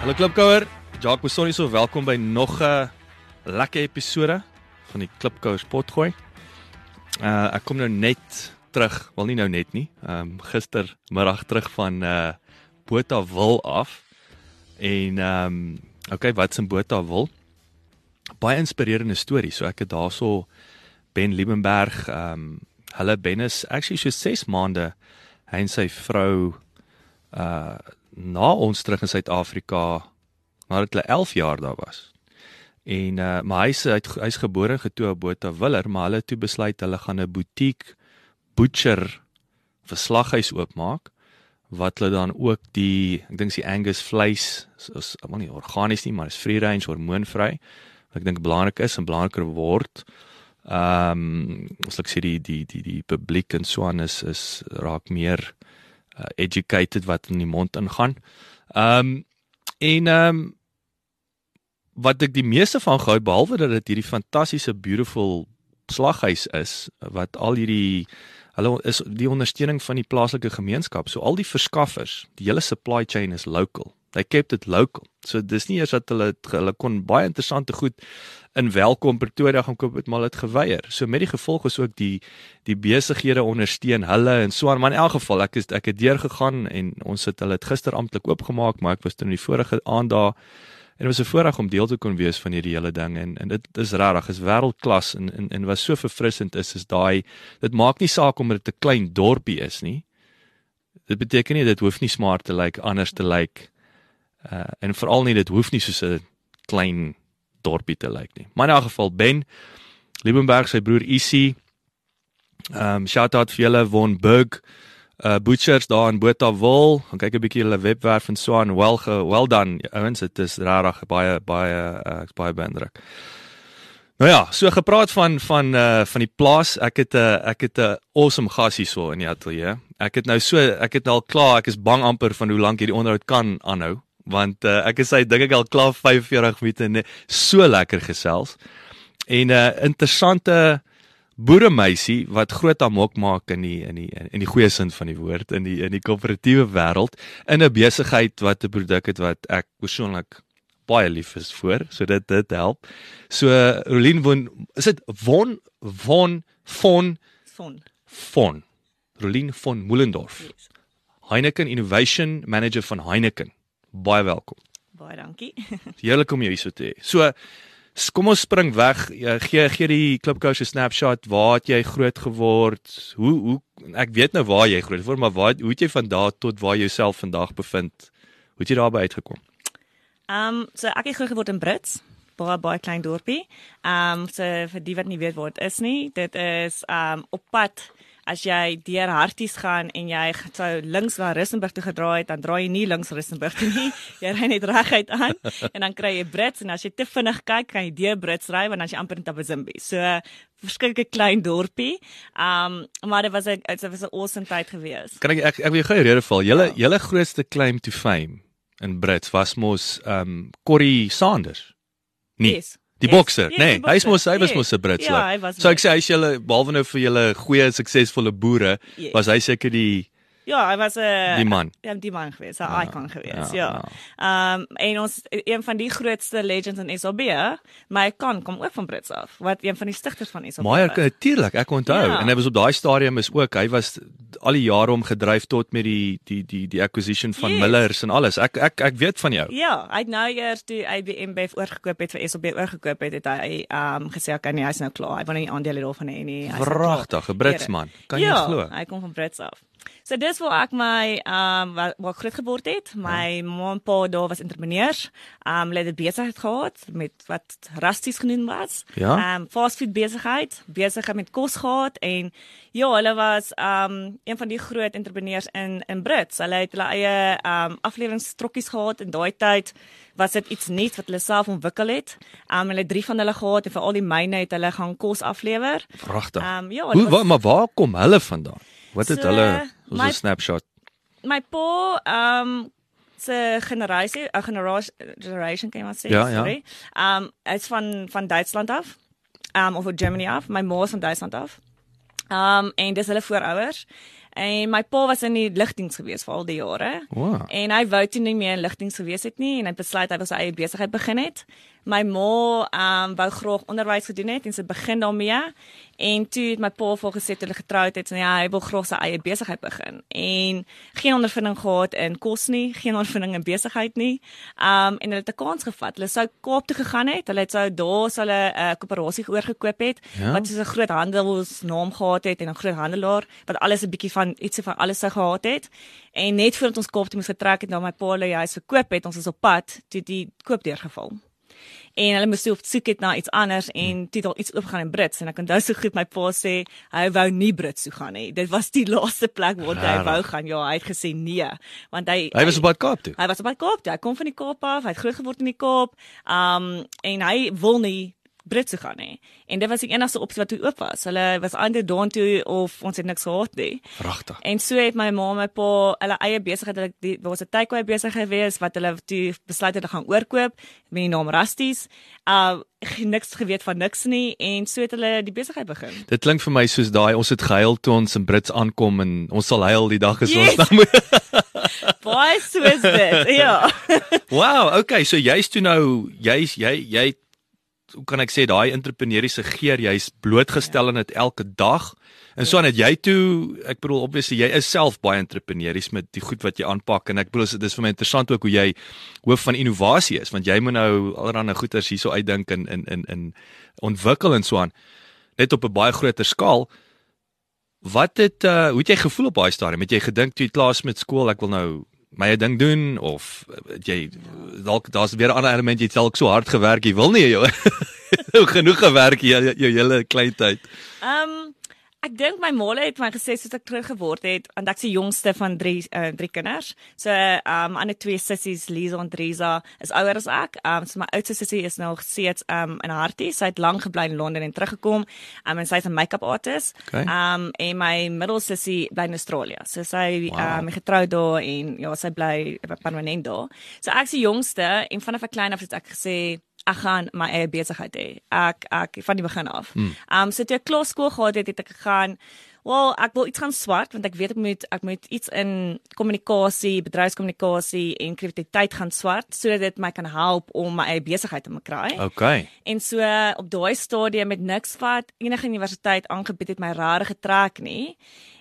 Hallo Klipkouer, Jacques Besonnie so welkom by nog 'n lekker episode van die Klipkouers potgooi. Uh ek kom nou net terug, wel nie nou net nie. Ehm um, gistermiddag terug van uh Botawil af. En ehm um, okay, wat's in Botawil? Baie inspirerende storie. So ek het daarso Ben Liebenberg ehm um, hulle Ben is actually so 6 maande hy en sy vrou uh na ons terug in Suid-Afrika nadat hulle 11 jaar daar was. En uh maar hy's hy's hy's gebore getoe op Botawiller, maar hulle het toe besluit hulle gaan 'n butiek butcher verslaghuis oopmaak wat hulle dan ook die ek dink die Angus vleis is wel nie organies nie, maar is free range, hormoonvry. Wat ek dink belangrik is en belangriker word. Ehm um, as ek sê die die die die publiek en so aan is is raak meer uh, educated wat in die mond ingaan. Ehm um, en ehm um, wat ek die meeste van gehou behalwe dat dit hierdie fantastiese beautiful slaghuis is wat al hierdie hulle is die ondersteuning van die plaaslike gemeenskap. So al die verskaffers, die hele supply chain is local. They kept it local. So dis nie eers dat hulle hulle kon baie interessante goed in Welkom Pretoria gaan koop het maar dit geweier. So met die gevolg is ook die die besighede ondersteun hulle en so aan. Maar in elk geval ek is ek het deur gegaan en ons het hulle dit gister amptelik oopgemaak, maar ek was toe in die vorige aand daar en dit was 'n voorreg om deel te kon wees van hierdie hele ding en en dit is regtig is wêreldklas en en en wat so verfrissend is is daai dit maak nie saak om dit 'n klein dorpie is nie. Dit beteken nie dit hoef nie smart te lyk like, anders te lyk like, uh en veral nie dit hoef nie soos 'n klein dorpie te lyk nie. Maar in elk geval Ben Liebenberg sy broer Isie ehm um, shout out vir julle Von Burg uh butchers daar in Botawil. Gaan kyk 'n bietjie hulle webwerf en so aan. Well ge, well done. Ouens, dit is regtig baie baie uh, baie beïndruk. Nou ja, so gepraat van van uh van die plaas. Ek het 'n uh, ek het 'n uh, awesome gas hierso in die ateljee. Ek het nou so ek het al klaar, ek is bang amper van hoe lank hierdie onderhoud kan aanhou want uh, ek is hy dink ek al klaar 45 minute net so lekker gesels. En 'n uh, interessante boeremeisie wat groot amok maak in die in die in die goeie sin van die woord in die in die koöperatiewe wêreld in 'n besigheid wat 'n produk het wat ek persoonlik baie lief is vir. So dit dit help. So Rolien woon is dit Von Von Von Von Von Rolien von Moelendorf. yes. Heineken Innovation Manager van Heineken baie welkom. Baie dankie. Heerlik om jou hier so te hê. So kom ons spring weg. Ja, gee gee die Klipkous se snapshot. Waar het jy groot geword? Hoe hoe ek weet nou waar jy groot word, maar waar hoe het jy van daar tot waar jy jouself vandag bevind? Hoe het jy daarby uitgekom? Ehm um, so ek het groot geword in Brits. Baie baie klein dorpie. Ehm um, so vir die wat nie weet waar dit is nie, dit is ehm um, op pad as jy deur Harties gaan en jy sou links na Rissenburg toe gedraai het, dan draai jy nie links Rissenburg toe nie. Jy ry net reguit aan en dan kry jy Brits en as jy te vinnig kyk, kan jy deur Brits ry want dan as jy amper in Tabazimbi. So verskillike klein dorpie. Um maar dit was 'n dit was 'n awesome tyd gewees. Kan ek ek, ek wil jou gou rede val. Julle Ja. julle grootste claim to fame in Brits was mos um Corrie Sanders. Nee. Yes. Die Yes. bokser, Ja, nee, die hy's mos hy was bokser. mos 'n Brits. Ja, hy was So ek sê hy's julle behalwe nou vir julle goeie suksesvolle boere, Yes. was hy seker die Ja, hy was 'n die man. Ja, die man gewees, 'n Ja, icon gewees, ja, ja. Ehm en ons een van die grootste legends in SAB, maar hy kan kom ook van Brits af, wat een van die stigters van SAB. Maar natuurlik, ek onthou Ja. en hy was op daai stadium is ook, hy was al die jare om gedryf tot met die die die die acquisition van Yes. Millers en alles. Ek ek ek weet van jou. Ja, hy het nou eers toe IBM Bev oorgekoop het vir SAB oorgekoop het, het hy ehm um, gesê okay, nee, hy's nou klaar. Hy wil nie aandele daarvan hê nie. Nou klaar. Wragtig, 'n Brits man. Kan jy ja, glo? hy kom van Brits af. So dis waar ek my ehm um, waar, waar ek groot geword het. My ma en pa daar was entrepreneurs. Ehm um, hulle het 'n besigheid gehad met wat Rusties genoem was. Ja. Ehm um, fastfood besigheid, besigheid met kos gehad en ja, hulle was ehm um, een van die groot entrepreneurs in in Brits. Hulle het hulle eie ehm um, afleweringstrokkies gehad in daai tyd was dit iets nuuts wat hulle self ontwikkel het. Ehm um, hulle het drie van hulle gehad en vir al die myne het hulle gaan kos aflewer. Pragtig. Ehm um, ja, Hoe dit wa, maar waar kom hulle vandaan? Wat het So, hulle ons my- 'n snapshot. my pa ehm um, se generasie 'n generation generation kan jy maar sê Ja, ja. sorry. Ehm um, is van van Duitsland af. Ehm um, of van Germany af. My ma is van Duitsland af. Ehm um, en dis hulle voorouers. En my pa was in die lugdiens gewees vir al die jare. Wow. En hy wou toe nie meer in lugdiens gewees het nie en hy besluit hy wil sy eie besigheid begin het. My ma um, wou graag onderwys gedoen het en sy begin daarmee. En toe het my pa vir gesê toe hulle getroud het, ja, hy wil graag sy eie besigheid begin. En geen ondervinding gehad in kos nie, geen ondervinding in besigheid nie. Um, en hulle het 'n kans gevat. Hulle sou Kaap toe gegaan het. Hulle het sou daar sou hulle 'n uh, koöperasie oorgekoop het Ja. wat soos 'n groot handelsnaam gehad het en 'n groot handelaar wat alles 'n bietjie van ietsie van alles sou gehad het. En net voordat ons Kaap toe moes getrek het na my pa hulle huis verkoop het, ons is op pad toe die koop deurgeval. En hulle moes toe op soek het na iets anders en toe het al iets oopgaan in Brits en ek onthou so goed my pa sê hy wou nie Brits toe gaan nie. Dit was die laaste plek waar hy wou gaan. Ja, hy het gesê nee, want hy Hy was op pad Kaap toe. Hy was op die Kaap, toe. hy kom van die Kaap af, hy het groot geword in die Kaap. Um en hy wil nie Brits toe gaan nie. En dit was die enigste opsie wat toe oop was. Hulle was under dawn toe of ons het niks gehad nie. Pragtig. En so het my ma en my pa hulle eie besigheid, hulle die was 'n takeaway besigheid gewees wat hulle toe besluit het te gaan oorkoop met die naam Rusties. Uh niks geweet van niks nie en so het hulle die besigheid begin. Dit klink vir my soos daai ons het gehuil toe ons in Brits aankom en ons sal huil die dag as Yes. ons dan moet Baie so is dit. Ja. Wow, okay, so jy's toe nou jy's jy jy hoe kan ek sê daai entrepreneuriese geer, jy's blootgestel aan dit elke dag. En so aan het jy toe, ek bedoel obviously jy is self baie entrepreneuries met die goed wat jy aanpak en ek bedoel dit is vir my interessant ook hoe jy hoof van innovasie is want jy moet nou allerlei goeders hierso uitdink en in in in ontwikkel en so aan net op 'n baie groter skaal. Wat het uh, hoe het jy gevoel op daai stadium? Het jy gedink toe jy klaar is met skool, ek wil nou my ding doen of het jy dalk daar's weer 'n ander element jy het dalk so hard gewerk jy wil nie jou genoeg gewerk jou, jou hele klein tyd. Um ek dink my ma het my gesê soos ek terug geword het want ek's die jongste van drie uh, drie kinders. So um ander twee sissies Lisa en Teresa is ouer as ek. Um so my oudste sussie is nou steeds um in Hartie. Sy het lank gebly in Londen en teruggekom. Um en sy's 'n make-up artist. Okay. Um en my middelsussie bly in Australië. So sy Wow. um getroud daar en ja, sy bly permanent daar. So ek's die jongste en vanaf ek klein af het ek gesê ek gaan my eie besigheid hê. Ek ek van die begin af. Ehm um, so toe ek klaar skool gehad het, het ek gegaan Wel, ek wil iets gaan swat want ek weet ek moet ek moet iets in kommunikasie, bedryfskommunikasie en kreatiwiteit gaan swat sodat dit my kan help om my eie besigheid te kry. Okay. En so op daai stadium met niks wat enige universiteit aangebied het my rare getrek nie.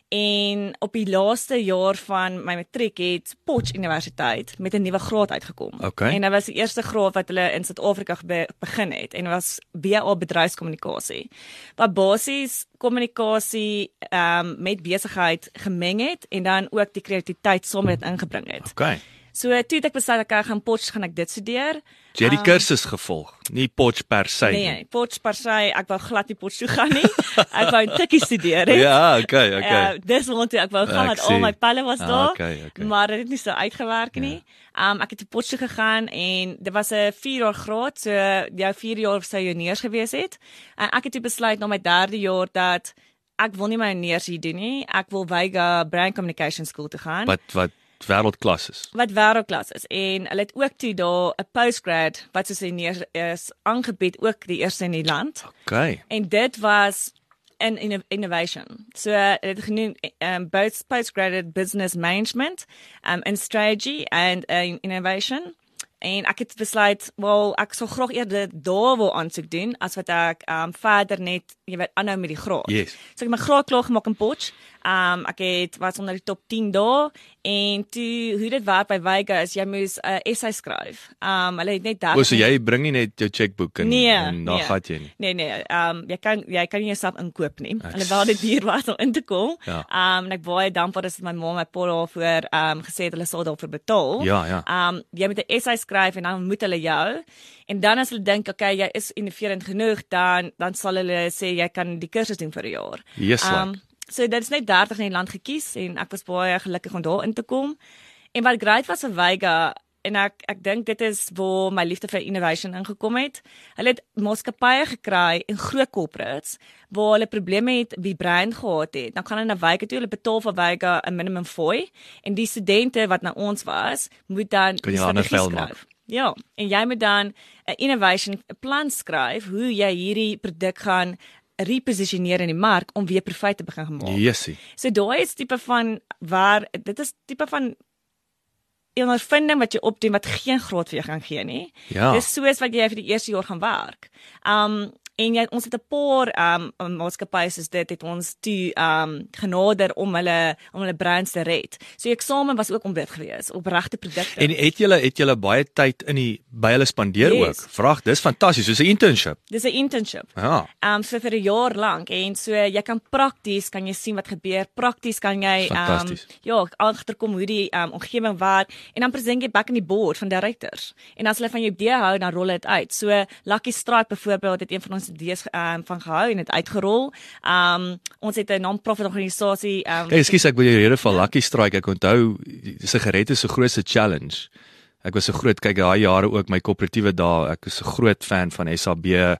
En op die laaste jaar van my matriek het Potch Universiteit met 'n nuwe graad uitgekom. Okay. En dit was die eerste graad wat hulle in Suid-Afrika be begin het en was BA bedryfskommunikasie. Wat basies kommunikasie ehm um, met besigheid gemeng het en dan ook die kreatiwiteit saam met dit ingebring het. Okay. So toe het ek besluit ek gaan Potch gaan ek dit studeer. Jy het die kursus gevolg, nie Potch per se Nee, nee, Potch per se, ek wou glad nie Potch toe gaan nie. Ek wou Tikkie studeer hè. Ja, okay, okay. Uh, dis wat ek wou gaan Ek al my pelle was Ah, daar. okay, okay. Maar dit het nie so uitgewerk nie. Um ek het te Potch toe gegaan en dit was 'n 4 jaar graad, so jou 4 jaar sou jou neers gewees het. En ek het toe besluit na my 3de jaar dat ek wil nie my neers hier doen nie. Ek wil Vega Brand Communication School toe gaan Wat wat wêreldklas is. wat wêreldklas is en hulle het ook toe daar 'n postgrad wat soos hy neer is aangebied ook die eerste in die land. Okay. En dit was in inno- innovation. So uh, het genoem um, both postgraduate business management um, in strategy and uh, in innovation. En ek het besluit, wel ek sou graag eerder daar wil aansoek doen as wat ek um, verder net jy weet aanhou met die graad. Yes. So ek het my graad klaar gemaak in Potch. Um ek het was onder die top 10 daar en toe hoe dit werk by Vega is jy moes 'n uh, essay skryf. Um hulle het net daar O, so jy bring nie net jou chequeboek en Nee, en dan nee. gaan jy nie. Nee nee, um, jy kan jy kan nie jouself inkoop nie. Alhoewel dit duur was om in te kom. Ja. Um, en ek baie dankbaar is dat my ma my pa daarvoor um, gesê het hulle sal daarvoor betaal. Ja, ja. Um, jy moet 'n essay skryf en dan moet hulle jou en dan as hulle dink okay, jy is innoverend genoeg, dan dan sal hulle sê jy kan die kursus doen vir 'n jaar. Yes, like. So dit is net 30 in die land gekies en ek was baie gelukkig om daar in te kom. En wat great was vir Vega en ek ek dink dit is waar my liefde vir innovation ingekom het. Hulle het maatskappye gekry en groot corporates waar hulle probleme het wie brein gehad het. Dan gaan hulle na Vega toe, hulle betaal vir Vega 'n minimum fooi en die studente wat na ons was, moet dan Kan jy ander vel maak. Ja, en jy moet dan 'n innovation plan skryf hoe jy hierdie produk gaan reposisioneer in die mark om weer profit te begin maak. Yesie. So daai is tipe van waar dit is tipe van 'n ondervinding wat jy opdoen wat geen graad vir jou gaan gee nie. Ja. Dis soos wat jy vir die eerste jaar gaan werk. Um en jy ons het 'n paar um maatskappye soos dit het ons toe um genader om hulle om hulle brands te red. So die eksamen was ook om dit gewees op regte produkte. En het julle het julle baie tyd in die by hulle spandeer Yes. ook? Vrag, dis fantasties, soos 'n internship. Dis 'n internship. Ja. um so vir 'n jaar lank en so jy kan prakties kan jy sien wat gebeur prakties kan jy um Fantasties. ja agterkom hoe die um omgewing werk en dan present jy back in die board van directors en as hulle van jou idee hou dan rol dit uit so Lucky Strike byvoorbeeld het een van ons idees um van gehou en dit uitgerol um ons het 'n non-profit organisasie um Hey, ekskuus, ek wil jou rede van Lucky Strike. Ek onthou sigarette is se grootste challenge. Ek was so groot kyk daai jare ook my koöperatiewe dae. Ek is 'n groot fan van SAB. Uh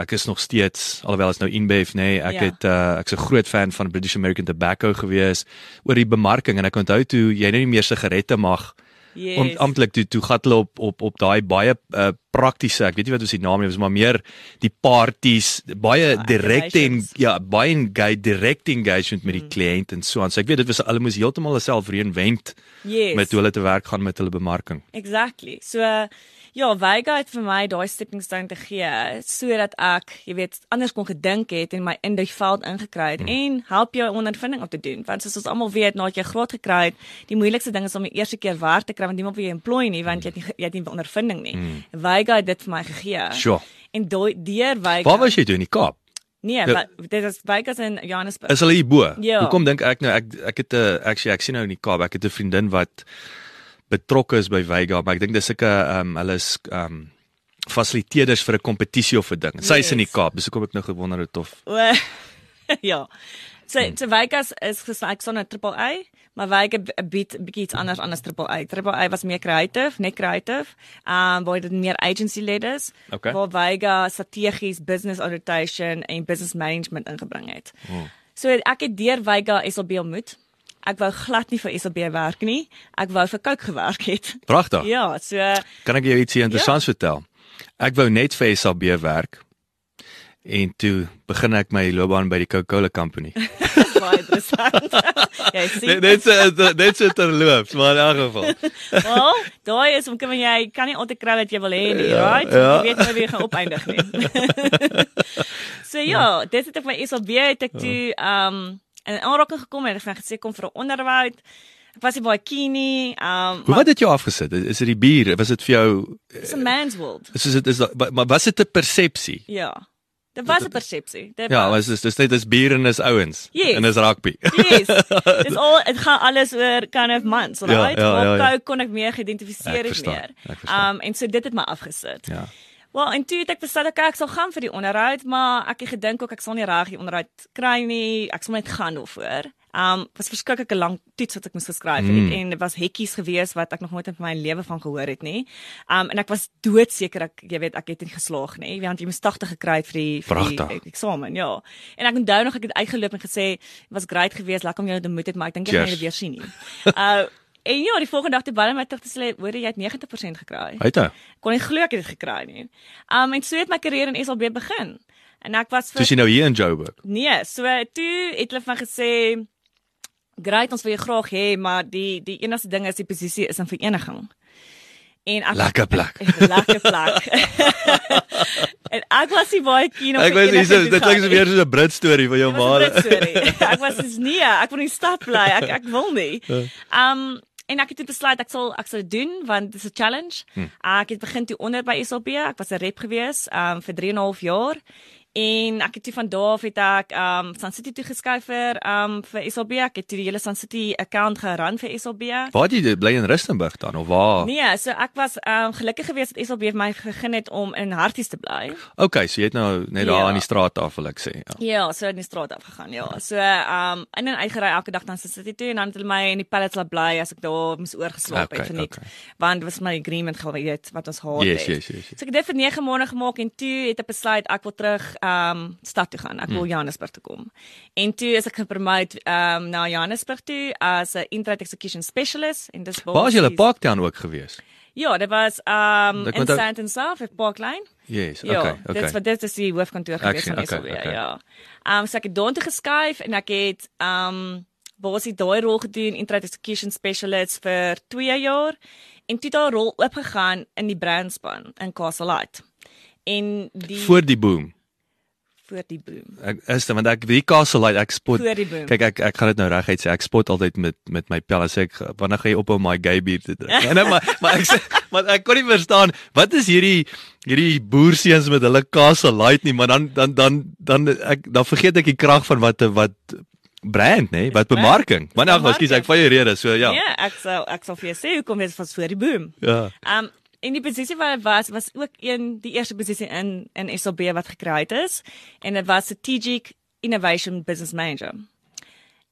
ek is nog steeds alhoewel is nou InBev nê. Nee, ek Ja. het uh ek's 'n groot fan van British American Tobacco gewees oor die bemarking en ek onthou toe jy nou nie meer sigarette mag yes. om amptelik toe toe gat hulle op op op daai baie uh, praktiese ek weet nie wat ons die naam het maar meer die parties baie Ja, direkte en ja baie engage direct engagement met die Mm. kliënt en so aan so ek weet dit was hulle moes heeltemal self reinvent yes. met hoe hulle te werk gaan met hulle bemarking Exactly. So uh, ja, Vega het vir my daai stepping stone te gee sodat ek, jy weet, anders kon gedink het en my in die veld ingekry het mm. en help jou ondervinding op te doen. Want soos ons almal weet, nadat jy graad gekry het, die moeilikste ding is om die eerste keer werk te kry want niemand wil jou employ nie want jy het nie jy het nie ondervinding nie. Mm. Vega het dit vir my gegee. Sure. En daai deur Vega. waar was jy toe in die Kaap Nee, Ja. dit is Vega's in Johannesburg. is hulle hier bo Ja. hoekom dink ek nou ek ek het 'n actually ek sien nou in die Kaap ek het 'n vriendin wat betrokke is by Vega maar ek dink dis sulke ehm um, hulle is ehm um, fasiliteerders vir 'n kompetisie of 'n ding sy is in die Yes. Kaap dis hoekom ek nou gewonder het of O, ja. So so Vegas is gesê so 'n triple A, maar Vega b- bied 'n bietjie iets anders anders triple A. Triple A was meer creative, net creative. Um waar dit meer agency led is. Okay. Waar Vega strategies, business orientation en business management ingebring het. Oh. So ek het deur Vega SLB ontmoet. Ek wou glad nie vir SLB werk nie. Ek wou vir Coke gewerk het. pragtig Ja, so Kan ek jou ietsie interessants ja. vertel? Ek wou net vir SAB werk. En toe begin ek my loopbaan by die Coca-Cola Company. baie interessant. Sien. net so net so terloops, maar in elk geval. Wel, daai is om kan jy kan nie altyd kry wat jy wil hê nie, Ja, right? ja. Jy weet nou wie gaan opeindig nie. so ja, dit het ek my SLB het ek toe um in aanraking gekom en ek het gesê kom vir 'n onderhoud. Ek was nie baie keen nie. Um Hoe wat het jou afgesit? Is dit die bier? Was dit vir jou it's a man's world. is dit is dat, maar was dit 'n persepsie? Ja. Dit was 'n persepsie. Dit Ja, was was dis dis net dis bier en is ouens Yes. en is rugby. Yes. Dis al dit gaan alles oor kind of months, right? ja, ja, Waar ja. Coke kon ek meer geïdentifiseer het meer. ek. Um en so dit het my afgesit. Ja. Wel, en toe het ek besluit ek sal gaan vir die onderhoud, maar ek het gedink ook ek sal nie reg die onderhoud kry nie. Ek sal net gaan daarvoor. Um was verskriklike lank toets wat ek moes geskryf het Mm. en dit was hekkies geweest wat ek nog nooit in my lewe van gehoor het nie. Um en ek was doodseker ek jy weet ek het nie geslaag nie, want jy moes 80 gekry het vir die vir die Pragtig. ek- eksamen, ja. En ek onthou nog ek het uitgeloop en gesê was great geweest, lekker om jou te ontmoet het, maar ek dink jy gaan julle weer sien nie. Uh En ja, die volgende dag toe bel hy my terug te sê, "Hoor jy het 90% gekry." Uite. kon nie glo ek het dit gekry nie. Um en so het my karier in SLB begin. En ek was Toe is jy nou hier in Joburg. Nee, so toe het hulle van gesê Great, ons wil jou graag hê, maar die die enigste ding is die posisie is in vereniging. En ek Lekker plek. lekker plek. en ek was nie baie keen op Ek was toe dit klink weer soos 'n Brit storie van jou ma. Brit storie. ek was soos nee, ek wil in die stad bly. Ek ek wil nie. Um en ek het toe besluit ek sal ek sal dit doen want dit is 'n challenge. Hm. Ek het begin toe onder by SLB. Ek was 'n rep gewees um vir 3 en 'n half jaar. En ek het toe van daar af het ek um Sun City toe geskuif vir um vir SLB. Ek het toe die hele Sun City account gerun vir SLB. Waar jy bly in Rustenburg dan of waar? Nee, so ek was um gelukkig geweest dat SLB vir my gegee het om in Harties te bly. Okay, so jy het nou net daar Ja. aan die straat af wil ek sê. Ja. Ja, so in die straat afgegaan, ja. So um in en uitgery elke dag dan sit dit toe en dan het hulle my in die pallets laat bly as ek daar moes oorgeslaap Okay, het vir niks. okay. Want dit was my agreement geweet wat ons gehad Yes, het. yes, yes, yes. So ek het dit vir 9 maande gemaak en toe het ek besluit ek wil terug um stad toe gaan. Ek wil Hmm. Johannesburg toe kom. En toe is ek gepromote um na Johannesburg toe as 'n intrade execution specialist en dis Waar is julle Parktown ook gewees? Ja, dit was um Ek in Sandton South at Parkline. Yes, Ja, okay, okay. dit was dit is die hoofkantoor gewees van okay, SLB, okay. ja. Ehm um, so ek het daartoe geskuif en ek het ehm um, basies daai rol gedoen intrade execution specialist vir 2 jaar en toe daai rol oopgegaan in die brandspan in Castlelight. En die Voor die boom. Voor die boom. Ek is want ek die Castle Light ek spot. Voor die boom. Kyk ek ek gaan dit nou reguit sê. Ek spot altyd met met my pelle sê ek wanneer gaan jy ophou om my gay bier te drink? En nou maar maar ek sê maar ek kon nie verstaan wat is hierdie hierdie boerseuns met hulle Castle Light nie, maar dan dan dan dan ek dan vergeet ek die krag van wat wat brand nê, nee? wat bemarking. Maar nou, ekskuus, ek val jou rede, so ja. Ja, ek sal ek sal vir jou sê hoekom dit was voor die boom. Ja. Um en die posisie wat dit was was ook een die eerste posisie in in SLB wat gekry is en dit was strategic innovation business manager.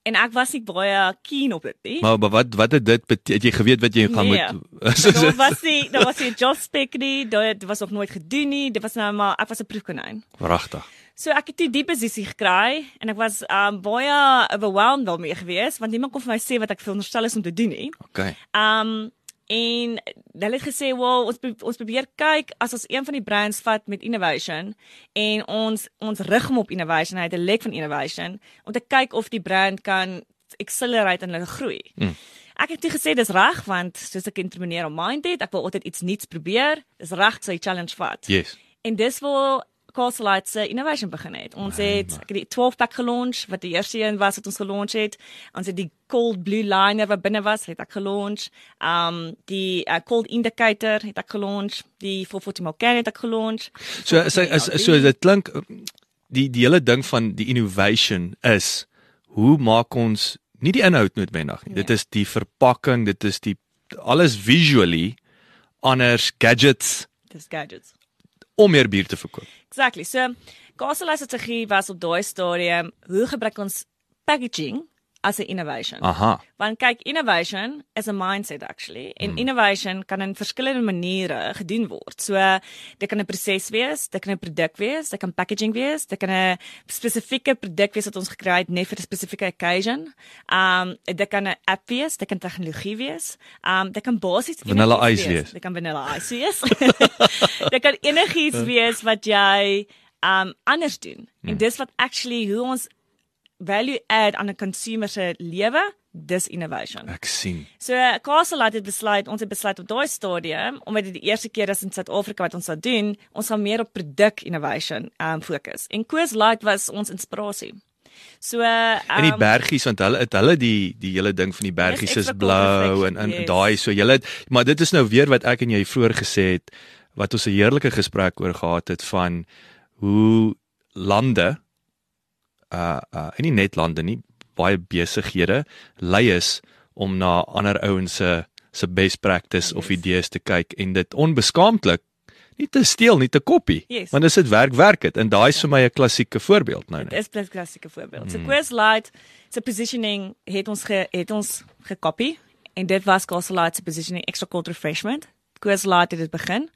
En ek was nie baie keen op dit nie. Maar, maar wat wat het dit bete- het jy geweet wat jy gaan Nee. moet Daar was die daar was die job spec nie, dit was nog nooit gedoen nie. Dit was nou maar ek was 'n proefkonyn. Wragtig. So ek het toe die posisie gekry en ek was um baie overwhelmed daarmee geweest want niemand kon vir my sê wat ek veronderstel is om te doen nie. Okay. Um en hulle het gesê, "Wel, ons pro- ons probeer kyk as ons een van die brands vat met innovation en ons ons rig hom op innovation, hy het 'n lek van innovation om te kyk of die brand kan accelerate en hulle groei." Mm. Ek het toe gesê dis reg want soos ek entrepreneur mind het, ek wil altyd iets nuuts probeer. Dis reg sy challenge vat. Yes. En dis waar Castle Lights se innovation begin het. Ons het ek het die 12 pack gelaunch wat die eerste een was wat ons gelaunch het. Ons het die cold blue liner wat binne was, het ek gelaunch. Um die uh, cold indicator het ek gelaunch. Die 440 Mocan het ek gelaunch. So so is so dit klink die die hele ding van die innovation is hoe maak ons nie die inhoud noodwendig nie. Dit is die verpakking, dit is die alles visually anders gadgets dis gadgets. Om meer bier te verkoop. Exactly. So Castle Lights strategie was op daai stadium hoe gebruik ons packaging as 'n innovation. Aha. Want kyk, innovation is a mindset actually. En mm. innovation kan in verskillende maniere gedoen word. So dit kan 'n proses wees, dit kan 'n produk wees, dit kan packaging wees, dit kan 'n spesifieke produk wees wat ons gekry het net vir 'n spesifieke occasion. Um dit kan 'n app wees, dit kan tegnologie wees. Um dit kan basies Vanilla ice wees. Dit kan vanilla ice wees. dit kan enigiets wees wat jy um anders doen. En dis wat actually hoe ons value add aan 'n consumer se lewe, dis innovation. Ek sien. So Castle het besluit, ons het besluit op daai stadium omdat dit die eerste keer is in Suid-Afrika wat ons sal doen, ons gaan meer op produk innovation um fokus. En Coors Light was ons inspirasie. So um, En die bergies want hulle het hulle die die hele ding van die bergies is blou en en yes. daai so julle maar dit is nou weer wat ek en jy vroeër gesê het wat ons 'n heerlike gesprek oor gehad het van hoe lande uh uh en nie net lande nie baie besighede lei is om na ander ouens se se best practice yes. of idees te kyk en dit onbeskaamdlik nie te steel nie te kopie Yes. want as dit werk werk dit en daai is vir my 'n klassieke voorbeeld nou net Dis 'n klassieke voorbeeld. So Coors Light se positioning het ons ge, het ons gekopie en dit was Castle Light se positioning extra cold refreshment. Coors Light het dit begin.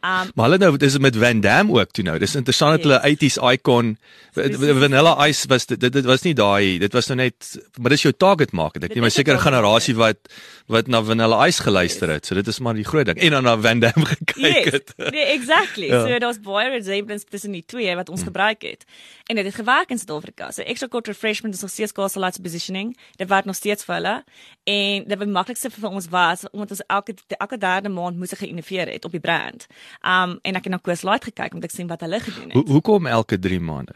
Um Maar hulle nou dis met Van Damme ook toe nou. Dis interessant dat hulle 80s icon Vanilla Ice was dit dit, dit was nie daai dit was nou net maar dis jou target market. Ek nie my sekere generasie wat wat na Vanilla Ice geluister het. So dit is maar die groot ding. En dan na Van Damme gekyk Yes, het. nee, exactly. Ja. So daar's baie resemblance tussen die twee wat ons gebruik het. En dit het gewerk in Suid-Afrika. So extra cold refreshment is nog steeds Castle Lights positioning. Dit werk nog steeds vir hulle. En dit wat maklikste vir ons was omdat ons elke elke derde maand moes geïnnoveer het op die brand. Um en ek het na Castle Light gekyk om te sien wat hulle gedoen het. Hoe hoekom elke 3 maande?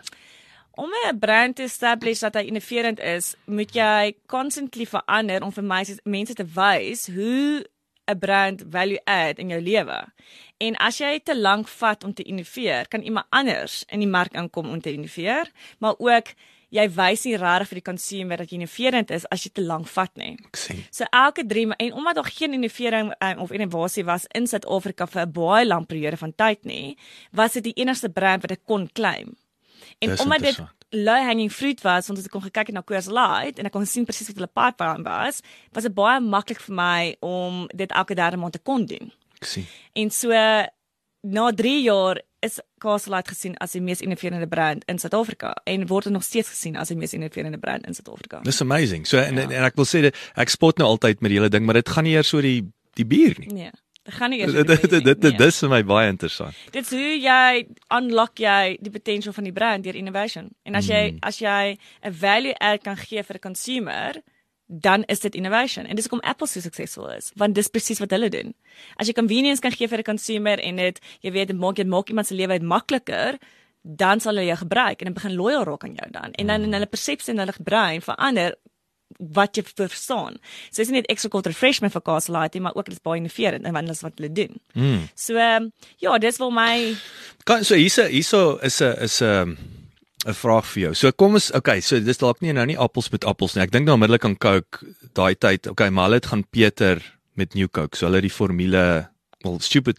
Om 'n brand te establish dat hy innoverend is, moet jy constantly verander om vir mense mense te wys hoe 'n brand value add in jou lewe. En as jy te lank vat om te innoveer, kan iemand anders in die mark inkom om te innoveer, maar ook jy wys nie regtig vir die consumer dat jy innoverend is as jy te lank vat nie. Ek sien. So elke 3 ma- en omdat daar geen innovering um, of innovasie was in Suid-Afrika vir 'n baie lang periode van tyd nie, was dit die enigste brand wat dit kon claim. En Dis omdat dit low hanging fruit was, want as ek kon gekyk het na Coors Light en ek kon sien presies wat hulle pipeline was, was dit baie maklik vir my om dit elke derde maand te kon doen. Ek sien. En so na 3 jaar is Castle Light gesien as die mees innoverende brand in Suid-Afrika en word dit nog steeds gesien as die mees innoverende brand in Suid-Afrika. Dis amazing. So en, ja. en, en ek wil sê dit- ek spot nou altyd met die hele ding, maar dit gaan nie eers oor die die bier nie. Nee. Dit gaan nie eers Dit oor die dit dit nie. dit Nee. dis vir my baie interessant. Dit is hoe jy unlock jy die potential van die brand deur innovation. En as jy mm. as jy 'n value add kan gee vir 'n consumer, dan is dit innovation. En dis hoekom Apple so suksesvol is, want dis presies wat hulle doen. As jy convenience kan gee vir 'n consumer en dit jy weet dit maak dit maak iemand se lewe makliker, dan sal hulle jou gebruik en dit begin loyal raak aan jou dan. En dan in hulle persepsie en hulle brein verander wat jy verstaan. So dis nie net extra cold refreshment vir Castle Light nie, maar ook dit is baie innoverend en wat wat hulle doen. Mm. So ehm, ja, dis vir my Kan so hierse hierso is 'n is 'n 'n vraag vir jou. So kom ons okay, so dis dalk nie nou nie appels met appels nie. Ek dink nou onmiddellik aan Coke daai tyd. Okay, maar hulle het gaan Peter met New Coke. So hulle het die formule wel stupid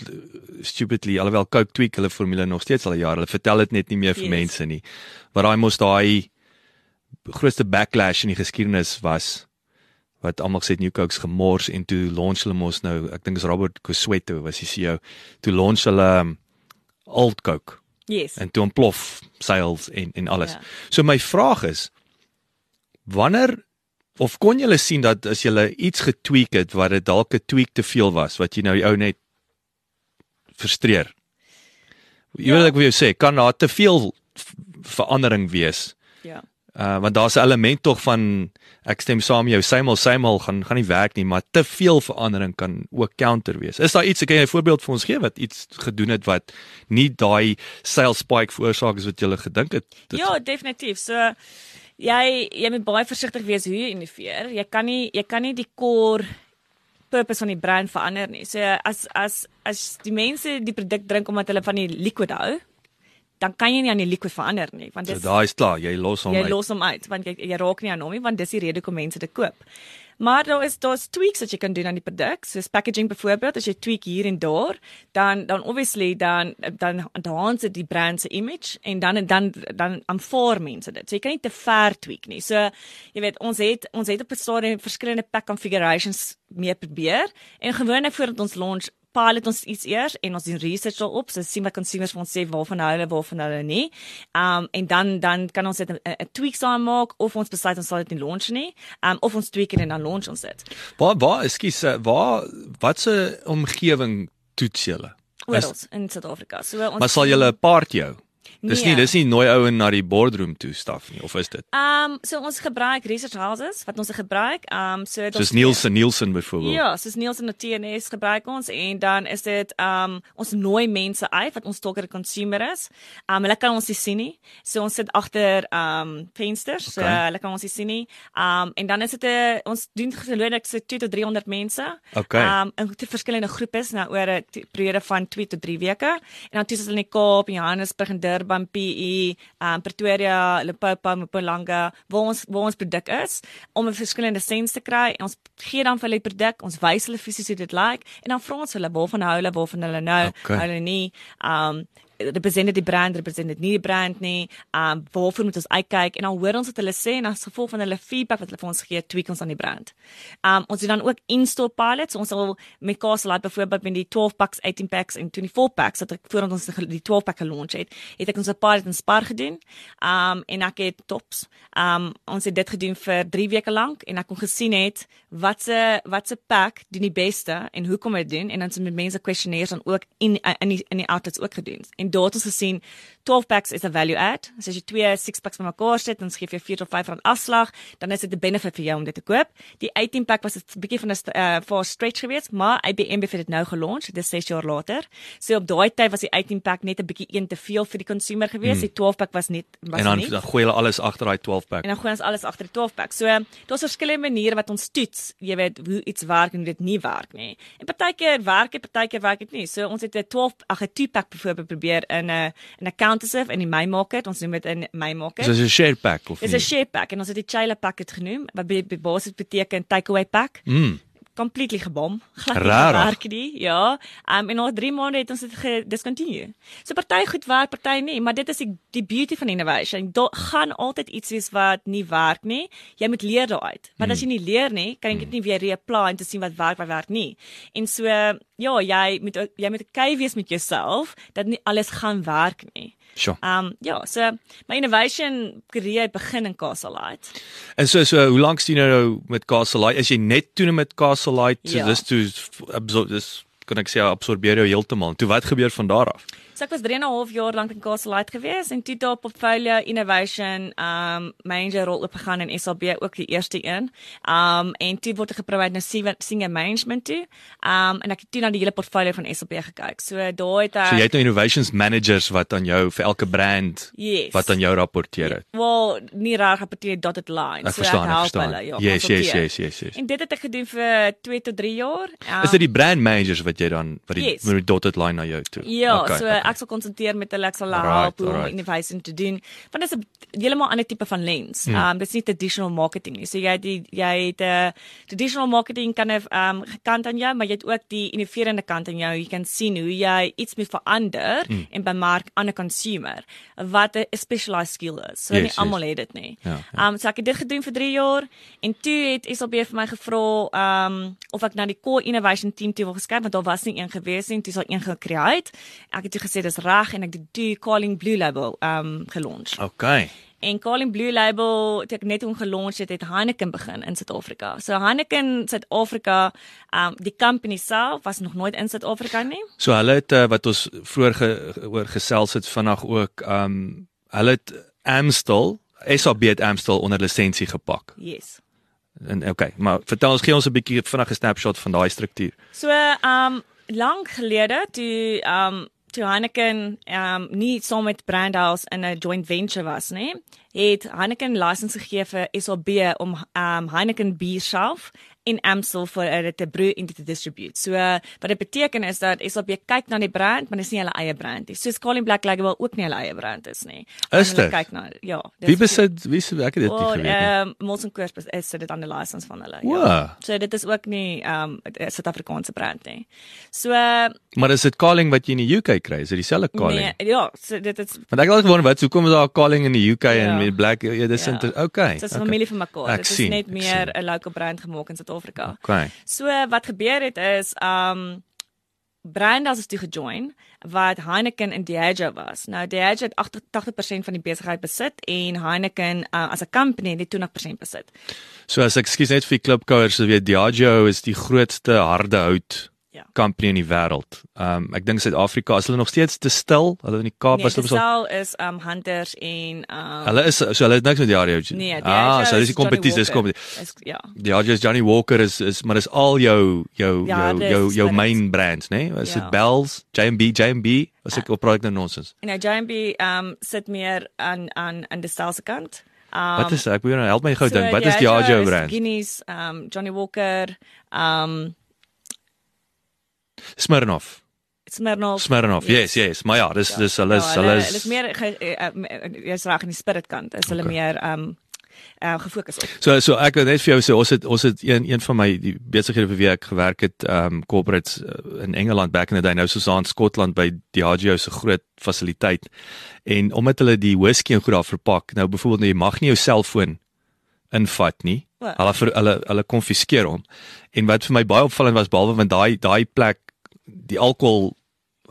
stupidly alhoewel Coke tweak hulle formule nog steeds al jare. Hulle vertel dit net nie meer vir Yes. mense nie. Maar daai mos daai grootste backlash in die geskiedenis was wat almal gesê het New Coke's gemors en toe launch hulle mos nou, ek dink is Robert Kosweto was die CEO. Toe launch hulle um, Old Coke yes. en toe ontplof sales en en alles. Ja. So my vraag is wanneer of kon julle sien dat as julle iets getweak het wat dit dalk 'n tweak te veel was wat jy nou die ou net frustreer. Jy Ja. weet ek wil jou sê kan daar te veel verandering wees? Ja. Uh want daar's 'n element tog van ek stem saam jou, symal symal gaan gaan nie werk nie, maar te veel verandering kan ook counter wees. Is daar iets, kan jy 'n voorbeeld vir ons gee wat iets gedoen het wat nie daai sales spike veroorsaak is wat jy gedink het? Dit- Ja, definitief. So jy jy moet baie versigtig wees hoe jy innoveer. Jy kan nie jy kan nie die core purpose van die brand verander nie. So as as as die mense die produk drink omdat hulle van die liquid hou, dan kan jy nie aan die liquid verander nie, want So dis daai is klaar, jy los hom jy uit. los hom uit want jy jy raak nie aan hom nie want dis die rede hoekom mense dit koop. Maar daar is daar's tweaks wat jy kan doen aan die produk. Soos packaging byvoorbeeld, as jy tweak hier en daar, dan dan obviously dan dan enhance dit die brand se image en dan dan dan aanvaar mense dit. So jy kan nie te ver tweak nie. So jy weet, ons het ons het op 'n stadium verskillende pack configurations mee probeer en gewoonlik voordat ons launch pilot ons iets eers en ons doen research daarop, so sien wat consumers vir ons sê waarvan hulle, waarvan hulle nie. Um en dan dan kan ons dit 'n tweaks aan maak of ons besluit ons sal dit nie launch nie. Um of ons tweak dit en dan launch ons dit. Waar waar ekskuus, eh, waar watse omgewing toets julle? Oral in Suid-Afrika. So ons Maar sal julle 'n part jou? Dis nie Nee. dis nie nooi ou na die boardroom toe staf nie of is dit? Um so ons gebruik research houses wat ons gebruik. Um so dit Soos Nielsen Nielsen byvoorbeeld. Ja, soos Nielsen en TNS gebruik ons en dan is dit um ons nooi mense uit wat ons talker consumer is. Um hulle kan ons nie sien nie. So ons sit agter um vensters, so Okay. hulle kan ons nie sien nie. Um en dan is dit 'n ons doen gewoonlik so 2 tot 300 mense. Okay. Um in verskillende groepe is nou oor 'n periode van 2 tot 3 weke. En dan toets ons in die Kaap, Johannesburg en Durban, PE, um Pretoria, Limpopo, Mpumalanga waar ons waar ons produk is om 'n verskillende sens te kry. Ons gee dan vir hulle die produk, ons wys hulle fisies hoe dit lyk en dan vra ons hulle waarvan hou hulle, waarvan hulle nou, Okay. hulle nie. Um representeer die brand, representeer nie die brand nie. Um waarvoor moet ons uitkyk en dan hoor ons wat hulle sê en as gevolg van hulle feedback wat hulle vir ons gee, tweak ons aan die brand. Um ons het dan ook in-store pilots. Ons sal met Castle Light byvoorbeeld met die 12 packs, 18 packs en 24 packs wat ek voordat ons die 12 pack gelaunch het, het ek ons 'n pilot in Spar gedoen. Um en ek het tops. Um ons het dit gedoen vir 3 weke lank en ek kon gesien het wat se wat se pack doen die beste en hoekom dit doen en dan het met mense questionnaires dan ook in in die in die outlets ook gedoen. En daar het ons gesien 12 packs is 'n value add. So as jy twee 6 packs bymekaar sit, dan gee jy 4 tot 5 rand afslag, dan is dit 'n benefit vir jou om dit te koop. Die 18 pack was 'n bietjie van 'n uh, for stretch geweest, maar IBM het dit nou gelaunch, dit is 6 jaar later. So op daai tyd was die 18 pack net 'n bietjie een te veel vir die consumer geweest. Hmm. Die 12 pack was net was En dan nie. dan gooi hulle alles agter daai 12 pack. En dan gooi ons alles agter die 12 pack. So daar's verskillende maniere wat ons toets, jy weet, hoe iets werk en hoe dit nie werk nie. En partykeer werk dit, partykeer werk dit nie. So ons het 'n 12 ag 'n 2 pack byvoorbeeld probeer in 'n in 'n countersurf in die May market. Ons noem dit in May market. Dis 'n share pack of Dis? 'n share pack en ons het die Chila pack het genoem wat by, by basis beteken takeaway pack. Mm. Completely gebom. Glad nie gewerk nie. Ja. Um, en na 3 maande het ons dit gediscontinue. So party goed werk, party nie, maar dit is die, die beauty van innovation. Daar gaan altyd iets wees wat nie werk nie. Jy moet leer daaruit. Want as jy nie leer nie, kan jy dit nie weer reapply en te sien wat werk, wat werk nie. En so ja, jy moet jy moet okay wees met jouself dat nie alles gaan werk nie. Sure. Um ja, so my innovation career begin in Castle Light. En so so hoe lank jy nou met Castle Light? Is jy net toe met Castle Light? So Ja. dis toe dis kan ek sê absorbeer jou heeltemal. Toe wat gebeur van daar af? So ek was 3 en 'n half jaar lank in Castle Light gewees en toe daar portfolio innovation um manager rol opgegaan in SAB ook die eerste een. Um en toe word ek gepromoveer na senior- management toe. Um en ek het toe na die hele portfolio van SAB gekyk. So daar het ek So jy het nou innovations managers wat aan jou vir elke brand Yes. wat aan jou rapporteer het. Wel, nie reg rapporteer dotted line. Ek so verstaan, ek help verstaan. hulle, ja. Yes, yes, yes, yes, yes. En dit het ek gedoen vir 2 tot 3 jaar. Um, Is dit die brand managers wat jy dan wat die Yes. dotted line na jou toe? Ja, Okay, so okay. Ek sal konsentreer met hulle, ek sal hulle Alright, help om alright. innovation te doen. Want dit is 'n heeltemal ander tipe van lens. Ehm um, dit is nie traditional marketing nie. So jy die jy het 'n uh, traditional marketing kan ehm um, gekant aan jou, maar jy het ook die innoverende kant aan jou. Jy kan sien hoe jy iets moet verander Hmm. en bemark aan 'n consumer wat 'n specialized skill is. So Yes, nie yes. almal het dit nie. Ja, Ehm um, so ek het dit gedoen vir 3 jaar en toe het SAB vir my gevra ehm um, of ek na die core innovation team toe wil geskryf want daar was nie een gewees nie, toe is daar een gecreate. Ek het toe gesê dis reg en ek het toe Calling Blue Label ehm um, gelaunch. Okay. En Calling Blue Label toe ek net om gelaunch het, het Heineken begin in Suid-Afrika. So Heineken Suid-Afrika, ehm um, die company self was nog nooit in Suid-Afrika nie. So hulle het uh, wat ons vroeër ge, oor gesels het vandag ook um hulle het Amstel, SAB het Amstel onder lisensie gepak. Yes. En okay, maar vertel ons gee ons 'n bietjie vinnige snapshot van daai struktuur. So, ehm um, lank gelede toe ehm um, toe Heineken ehm um, nie saam met Brandhouse in 'n joint venture was nie, het Heineken lisensie gegee vir SAB om ehm um, Heineken bier self in Amstel vir dit te brew en te distribute. So uh, wat dit beteken is dat SAB kyk na die brand, maar dis nie hulle eie brand nie. Soos Calling Black Label ook nie hulle eie brand is nie. Is En dit? kyk na ja. dis Wie besit wie se ek het dit nie geweet nie. ehm Molson Coors is dit aan die lisensie van hulle. Wow. Ja. So dit is ook nie ehm um, 'n Suid-Afrikaanse brand nie. So uh, Maar is dit calling wat jy in die UK kry? Is dit dieselfde calling? Nee, ja, so dit is Want ek het altyd gewonder wat hoekom is daar 'n calling in die UK en Ja. met black ja dis Ja. inter- okay. dit is okay. familie van mekaar. Ek Dit is net meer. 'n local brand gemaak in Suid-Afrika. Okay. So wat gebeur het is um Brand as toe gejoin wat Heineken in Diageo was. Nou Diageo het 88% van die besigheid besit en Heineken uh, as 'n company het 20% besit. So as ek skuis net vir die klipkouers, so weet Diageo is die grootste harde hout Ja. company in die wêreld. Um ek dink Suid-Afrika is hulle nog steeds te stil. Hulle in die Kaap Nee, was hulle so Sal is um Hunters en um Hulle is so hulle het niks met Diageo. Nee, ah, so dis die kompetisie, dis kompetisie. Is ja. Diageo is Johnny Walker is is maar dis al jou jou Ja, jou jou jou spirits. main brands, né? Nee? Is Ja. dit Bells, J&B, J&B? Was ek op praat nou nonsens. En nou J&B um sit meer aan aan aan die stelse kant. Um Wat is ek moet nou help my gou so dink. Wat is Diageo Diageo is brand? Guinness, um Johnny Walker, um Smirnoff. Smirnoff. Smirnoff. Yes, yes. Maar ja, dis dis hulle is Ja, hulle is hulle is meer ge- eh, eh, jy's reg in die spirit kant. Is hulle Okay. meer um uh, gefokus op. So so ek wil net vir jou sê ons het ons het een een van my die besighede vir wie ek gewerk het um corporates in Engeland back in the day nou soos aan Skotland by Diageo se groot fasiliteit en omdat hulle die whisky en goed daar verpak nou byvoorbeeld nou, jy mag nie jou selfoon invat nie hulle ver, hulle hulle konfiskeer hom en wat vir my baie opvallend was behalwe want daai daai plek die alkohol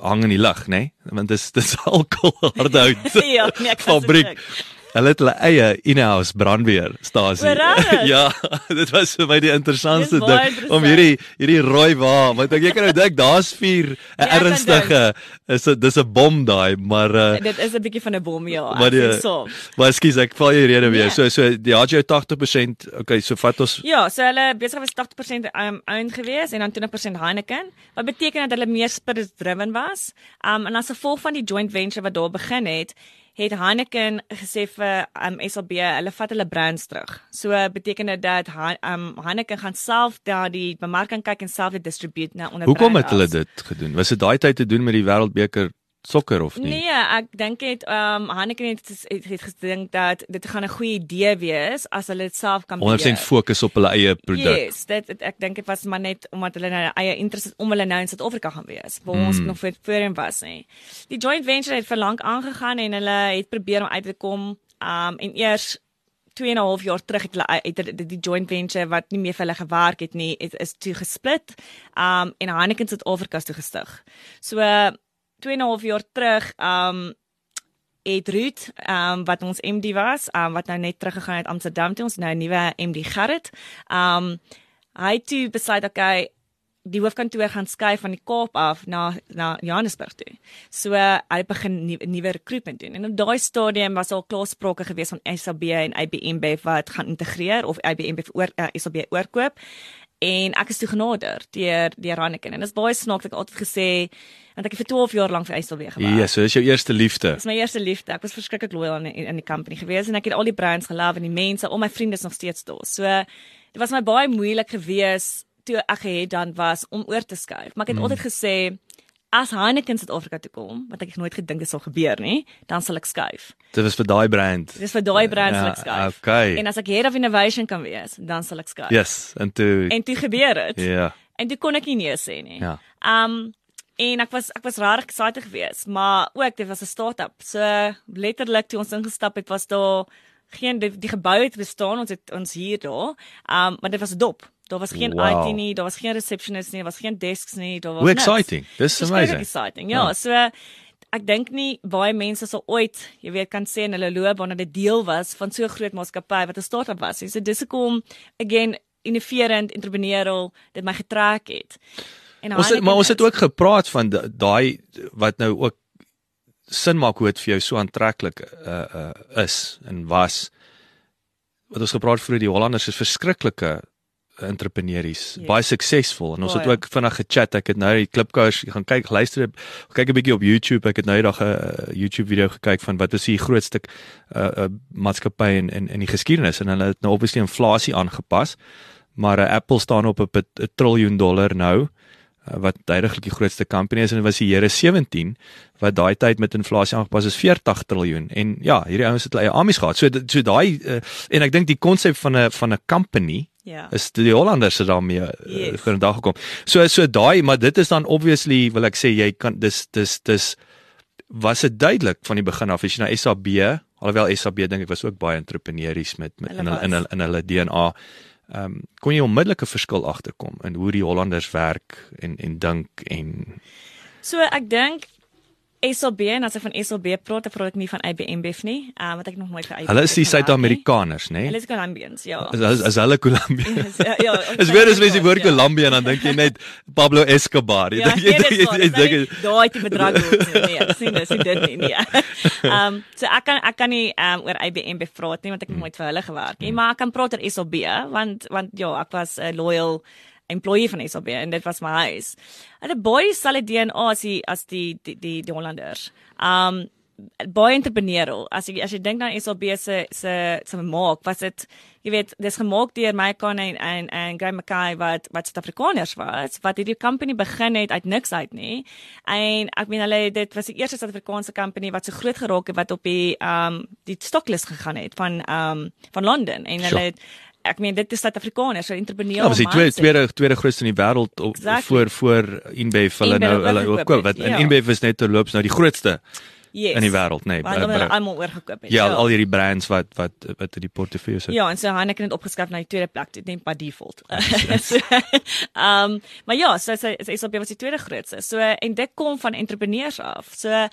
hang in die lug nê? Want dis dis alkohol hardhout ja, nee, ek fabriek. dit Hulle het hulle eie in-house brandweerstasie. Ja, dit was vir my die interessantste ding om hierdie hierdie rooi wa, want ek jy kan nou dink daar's vuur, 'n ek ernstige is dit dis 'n bom daai, maar uh, Dit is 'n bietjie van 'n bom ja. Maar ek die- so. maar skus ek val jou rede weer. Nee. So so die Diageo 80%, okay, so vat ons Ja, so hulle besig was 80% um, owned gewees en dan 20% Heineken. Wat beteken dat hulle meer spirit driven was. Um en as gevolg van die joint venture wat daar begin het, het Heineken gesê vir um SAB, hulle vat hulle brands terug. So beteken dit dat um Heineken gaan self daar die bemarking kyk en self dit distribute na onder Hoekom het hulle dit gedoen? Was dit daai tyd te doen met die Wêreldbeker sokker of nie? Nee, ek dink het um Heineken het, het, het gedink dat dit gaan 'n goeie idee wees as hulle dit self kan 100% fokus op hulle eie produk. Yes, dit dit- ek dink dit was maar net omdat hulle nou eie interest het om hulle nou in Suid-Afrika gaan wees. Waar ons Mm. nog voor voorheen was nie. Die joint venture het vir lank aangegaan en hulle het probeer om uit te kom um en eers 2 en 'n half jaar terug het hulle uit- het die, joint venture wat nie meer vir hulle gewerk het nie, het, is toe gesplit. Um en Heineken se Suid-Afrika toe gestig. So 2 en 'n half jaar terug um het Ruud, um, wat ons MD was, um, wat nou net teruggegaan het Amsterdam toe, ons nou 'n nuwe MD Gerrit. Um, hy toe besluit okay, die hoofkantoor gaan skuif van die Kaap af na na Johannesburg toe. So uh, hy begin nuwe nuwe recruitment doen. En op daai stadium was al klaar sprake gewees van SAB en IBM Bev wat gaan integreer of IBM Bev oor uh, SAB oorkoop. En ek is toe genader deur deur Hanneken en dit is baie snaaks ek het altyd gesê want ek het vir 12 jaar lank vir SAB gewerk. Ja, so dis jou eerste liefde. Dis my eerste liefde. Ek was verskriklik loyal aan in, in die company gewees en ek het al die brands gelove en die mense, al my vriende is nog steeds daar. So dit was my baie moeilik gewees toe ek gehet dan was om oor te skuif. Maar ek het mm. altyd gesê as Heineken Suid-Afrika toe kom, wat ek nooit gedink dit sal gebeur nie, dan sal ek skuif. Dit was vir daai brand. Dis vir daai brand sal Ja, ek skuif. okay. En as ek head of innovation kan wees, dan sal ek skuif. Yes, en toe En toe gebeur dit. ja. En toe kon ek nie nee sê nie. Ja. Um en ek was ek was regtig excited geweest, maar ook dit was 'n start-up. So letterlik toe ons ingestap het, was daar geen die, die gebou het bestaan, ons het ons hier daar. Um maar dit was 'n dop. Daar was geen Wow. IT nie, daar was geen receptionist nie, daar was geen desks nie, daar was Hoe niks. exciting. Dis Verskriklik amazing. exciting. Ja, Ja. so ek dink nie baie mense sal ooit, jy weet, kan sê in hulle loopbaan dat dit deel was van so 'n groot maatskappy wat 'n start-up was. So dis hoekom again innoverend, entrepreneurial dit my getrek het. En Ons het, maar ons het is- ook gepraat van da- daai wat nou ook sin maak hoe dit vir jou so aantreklik uh uh is en was. Wat ons gepraat vroeër die Hollanders is verskriklike entrepreneurs, Ja. baie suksesvol en ons het ook vinnig gechat. Ek het nou die klipkouers gaan kyk, luister, kyk 'n bietjie op YouTube. Ek het nou eendag 'n uh, YouTube video gekyk van wat is die grootste uh, uh maatskappy in in in die geskiedenis en hulle het nou obviously inflasie aangepas. Maar uh, Apple staan op 'n triljoen dollar nou uh, wat tydiglik die grootste company is en dit was die Here 17 wat daai tyd met inflasie aangepas is 40 triljoen en ja hierdie ouens het hulle eie amies gehad so so daai uh, en ek dink die konsep van 'n van 'n company Ja. is die Hollanders het daarmee uh, Yes. voor 'n dag gekom so so daai maar dit is dan obviously wil ek sê jy kan dis dis dis was dit duidelik van die begin af as jy na SAB alhoewel SAB dink ek was ook baie entrepreneurs met met in Hulle in hulle, in hulle DNA ehm um, kon jy onmiddellik 'n verskil agterkom in hoe die Hollanders werk en en dink en So ek dink SLB en as ek van SLB praat, dan praat ek nie van IBM Bev nie. Ehm um, wat ek nog nooit vir IBM. hulle is die nie. Suid-Amerikaners nê Hulle is Colombians, ja. is is, is hulle Colombia ja, ja, Is weer as mens die woord ja. Colombia en dan dink jy net Pablo Escobar jy Ja, dink nee, jy dink waar, jy nou dink nie daai tipe drag word nie. Nee, sien dis nie dit nie. Nee. Ehm so ek kan ek kan nie ehm um, oor IBM bevraat nie want ek het nooit vir hulle gewerk nie, maar ek kan praat oor SLB want want ja, ek was 'n loyal employee van SLB en dit was my huis. Hulle baie dieselfde DNA as die as die die die, die Hollanders. Um, baie entrepreneurial. As jy as jy dink aan SLB se se se maak, was dit jy weet, dis gemaak deur my kan en en en Graham Mackay wat wat Suid-Afrikaners was, wat hierdie company begin het uit niks uit nê. En ek meen hulle dit was die eerste Suid-Afrikaanse company wat so groot geraak het wat op die um die stocklist gegaan het van um van Londen en hulle Sure. het ek meen dit is Suid-Afrikaners, so entrepreneur. Ja, was die tweede tweede tweede grootste in die wêreld Exactly. voor voor InBev hulle nou hulle ook wat het, en ja. InBev is net terloops nou die grootste yes. in die wêreld, nê. Want hulle almal oorgekoop het. Ja, al hierdie brands wat wat wat in die portefeulje sit. Ja, en so Heineken het opgeskryf na die tweede plek, dit net by default. so, um, maar ja, so sy so, SLB was die tweede grootste. So en dit kom van entrepreneurs af. So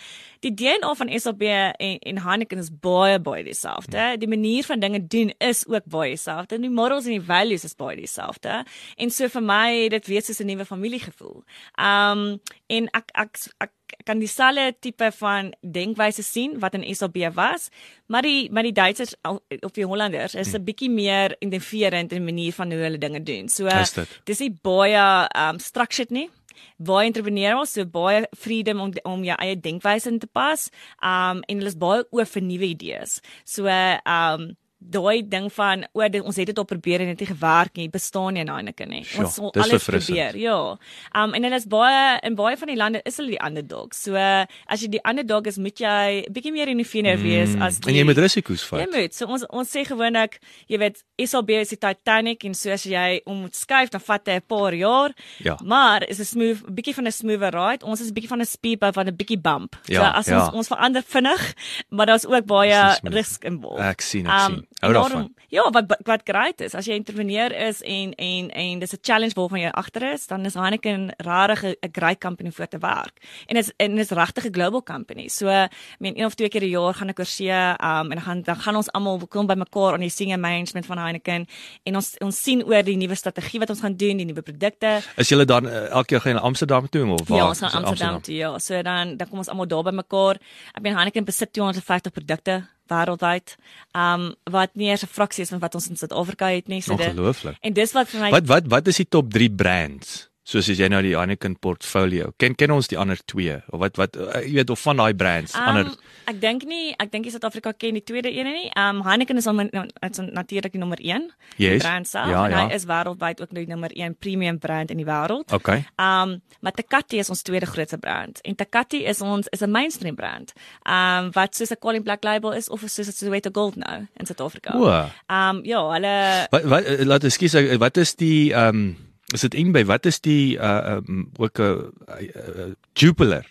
die DNA van SLB en, en Heineken is baie baie dieselfde. Die manier van dinge doen is ook baie dieselfde. Die morals en die values is baie dieselfde. En so vir my het dit weer soos 'n nuwe familiegevoel. Um en ek ek ek kan dieselfde tipe van denkwyse sien wat in SLB was, maar die maar die Duitsers of die Hollanders is 'n bietjie meer innoverend in manier van hoe hulle dinge doen. So dit? dis nie baie um structured nie. Baie entrepreneurial, so baie freedom om om jou eie denkwyse in te pas. Um en hulle is baie oop vir nuwe idees. So um daai ding van o dit, ons het dit op probeer en dit het nie gewerk nie, bestaan nie in Heineken nie. Sure, ons sal dis alles probeer. Ja. Um en hulle is baie in baie van die lande is hulle die underdog. So uh, as jy die underdog is, moet jy bietjie meer innoverend wees as die Mm. En jy moet risiko's Jy vat. moet. So ons ons sê gewoonlik, jy weet, SLB is die Titanic en so as jy om moet skuif, dan vat dit 'n paar jaar. Ja. Maar is 'n smooth, bietjie van 'n smoother ride. Ons is bietjie van 'n speedboat van 'n bietjie bump. Ja, so as ja. ons ons verander vinnig, maar daar's ook baie risk involved. Ek sien, ek sien. Hou daarvan. Ja, wat wat great is, as jy entrepreneur is en en en dis 'n challenge waarvan jy agter is, dan is Heineken regtig 'n great company vir te werk. En is en is regtig 'n global company. So, ek meen een of twee keer 'n jaar gaan ek oor see, um en dan gaan dan gaan ons almal kom by mekaar aan die senior management van Heineken en ons ons sien oor die nuwe strategie wat ons gaan doen, die nuwe produkte. Is julle dan uh, elke keer gaan na Amsterdam toe of waar? Ja, ons gaan dit Amsterdam toe, ja. So dan dan kom ons almal daar by mekaar. Ek meen Heineken besit 250 produkte wêreldwyd. Um wat nie eens 'n fraksie is van wat ons in Suid-Afrika het nie. So dit. En dis wat vir my Wat wat wat is die top 3 brands? Soos as jy nou die Heineken portfolio. Ken ken ons die ander twee of wat wat uh, jy weet of van daai brands Um, ander ek dink nie, ek dink Suid-Afrika ken die tweede een nie. Um Heineken is on, is natuurlik die nommer 1 Yes. brand self Ja, en ja. hy is wêreldwyd ook nou die nommer 1 premium brand in die wêreld. Okay. Um maar Tecate is ons tweede grootste brand en Tecate is ons is 'n mainstream brand. Um wat soos 'n Calling Black Label is of soos 'n Soweto Gold nou in Suid-Afrika. O. Um ja, hulle Wat wat uh, laat ek skies uh, wat is die ehm um, is dit in by wat is die uh um, ook 'n uh, uh, Jupiler?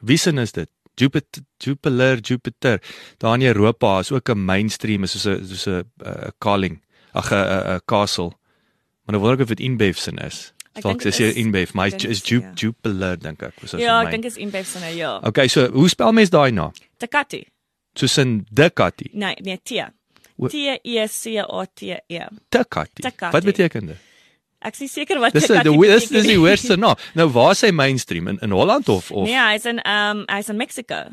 Wie sin is dit? Jupiter Jupiler Jupiter. Daar in Europa is ook 'n mainstream is soos 'n soos 'n uh, calling. Ag 'n castle. Maar nou wonder ek of dit InBev sin is. Dalk is- InBev, maar is Ju- ja. Jupiler dink ek. Was Ja, ek dink is InBev se ja. Okay, so hoe spel mens daai na? Tecate. Soos in Ducati. Nee, nee, T. T E C A T E. Ducati. Wat beteken dit? Ek is seker wat Dis die dis dis die nie. hoogste nou. Waar is hy mainstream in in Holland of of Nee, hy's in um hy's in Mexico.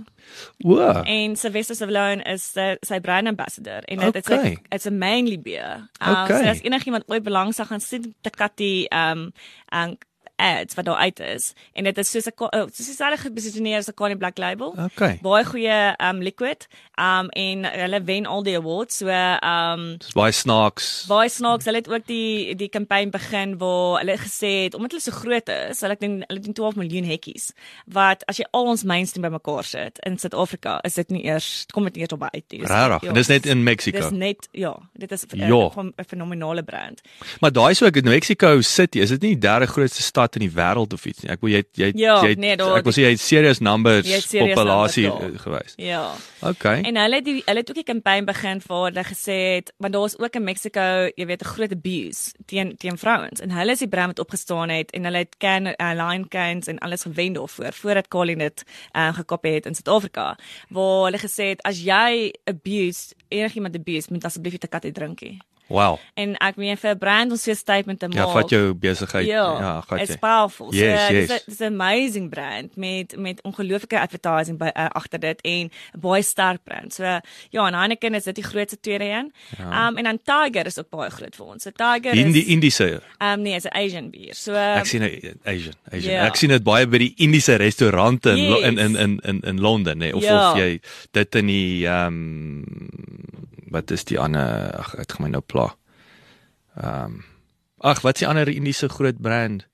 o. En Sylvester Stallone is sy sy brand ambassador en dit is Okay. 'n it's a mainly beer. Um, Okay. So as enigiemand ooit belangstel gaan sien Tecate um en ads wat daar uit is en dit is soos 'n uh, soos dieselfde geposisioneer as 'n Connie Black Label. Okay. Baie goeie um liquid. Um en hulle wen al die awards. So um Dis baie snaaks. Baie snaaks, hulle het ook die die kampanje begin waar hulle gesê het omdat hulle so groot is, hulle doen hulle doen 12 miljoen hekkies. Wat as jy al ons mainstream bymekaar sit in Suid-Afrika, is dit nie eers kom dit nie eers op by uit nie. Regtig. ja, En dis net in Mexico. Dis net ja, dit is 'n Ja. 'n fenominale brand. Maar daai is ook in Mexico City. Is dit nie die derde grootste stad in die wêreld of iets nie? Ek wil jy jy Ja, jy nee, daar- ek wil sê jy het serious numbers Jy het serious populasie numbers uh, gewys. Ja. Okay. En hulle het die hulle het ook die kampanje begin waar hulle gesê het, want daar is ook in Mexico, jy weet, 'n groot abuse teen teen vrouens en hulle is die brand wat opgestaan het en hulle het can uh, line cans en alles gewen daarvoor voordat Colin dit uh, gekopie het in Suid-Afrika waar hulle gesê het as jy abuse enigiemand abuse moet asseblief die kat drink nie. Wow. En ek meen vir 'n brand om so 'n statement te maak. Ja, vat jou besigheid. Ja, Ja, gat It's powerful. Yes, so, yes. Dis 'n dis 'n amazing brand met met ongelooflike advertising by uh, agter dit en 'n baie sterk brand. So ja, en Heineken is dit die grootste tweede een. Ja. Um en dan Tiger is ook baie groot vir ons. So Tiger is Indiese. um nee, is 'n Asian bier. So Ek sien 'n Asian, Asian. Ja. Ek sien dit baie by die Indiese restaurante in, Lo- in Yes. in in in in Londen, nê, of Ja. of jy dit in die ehm um, wat is die ander ag ek gaan my nou. Ehm um, ag, wat is die ander Indiese groot brand?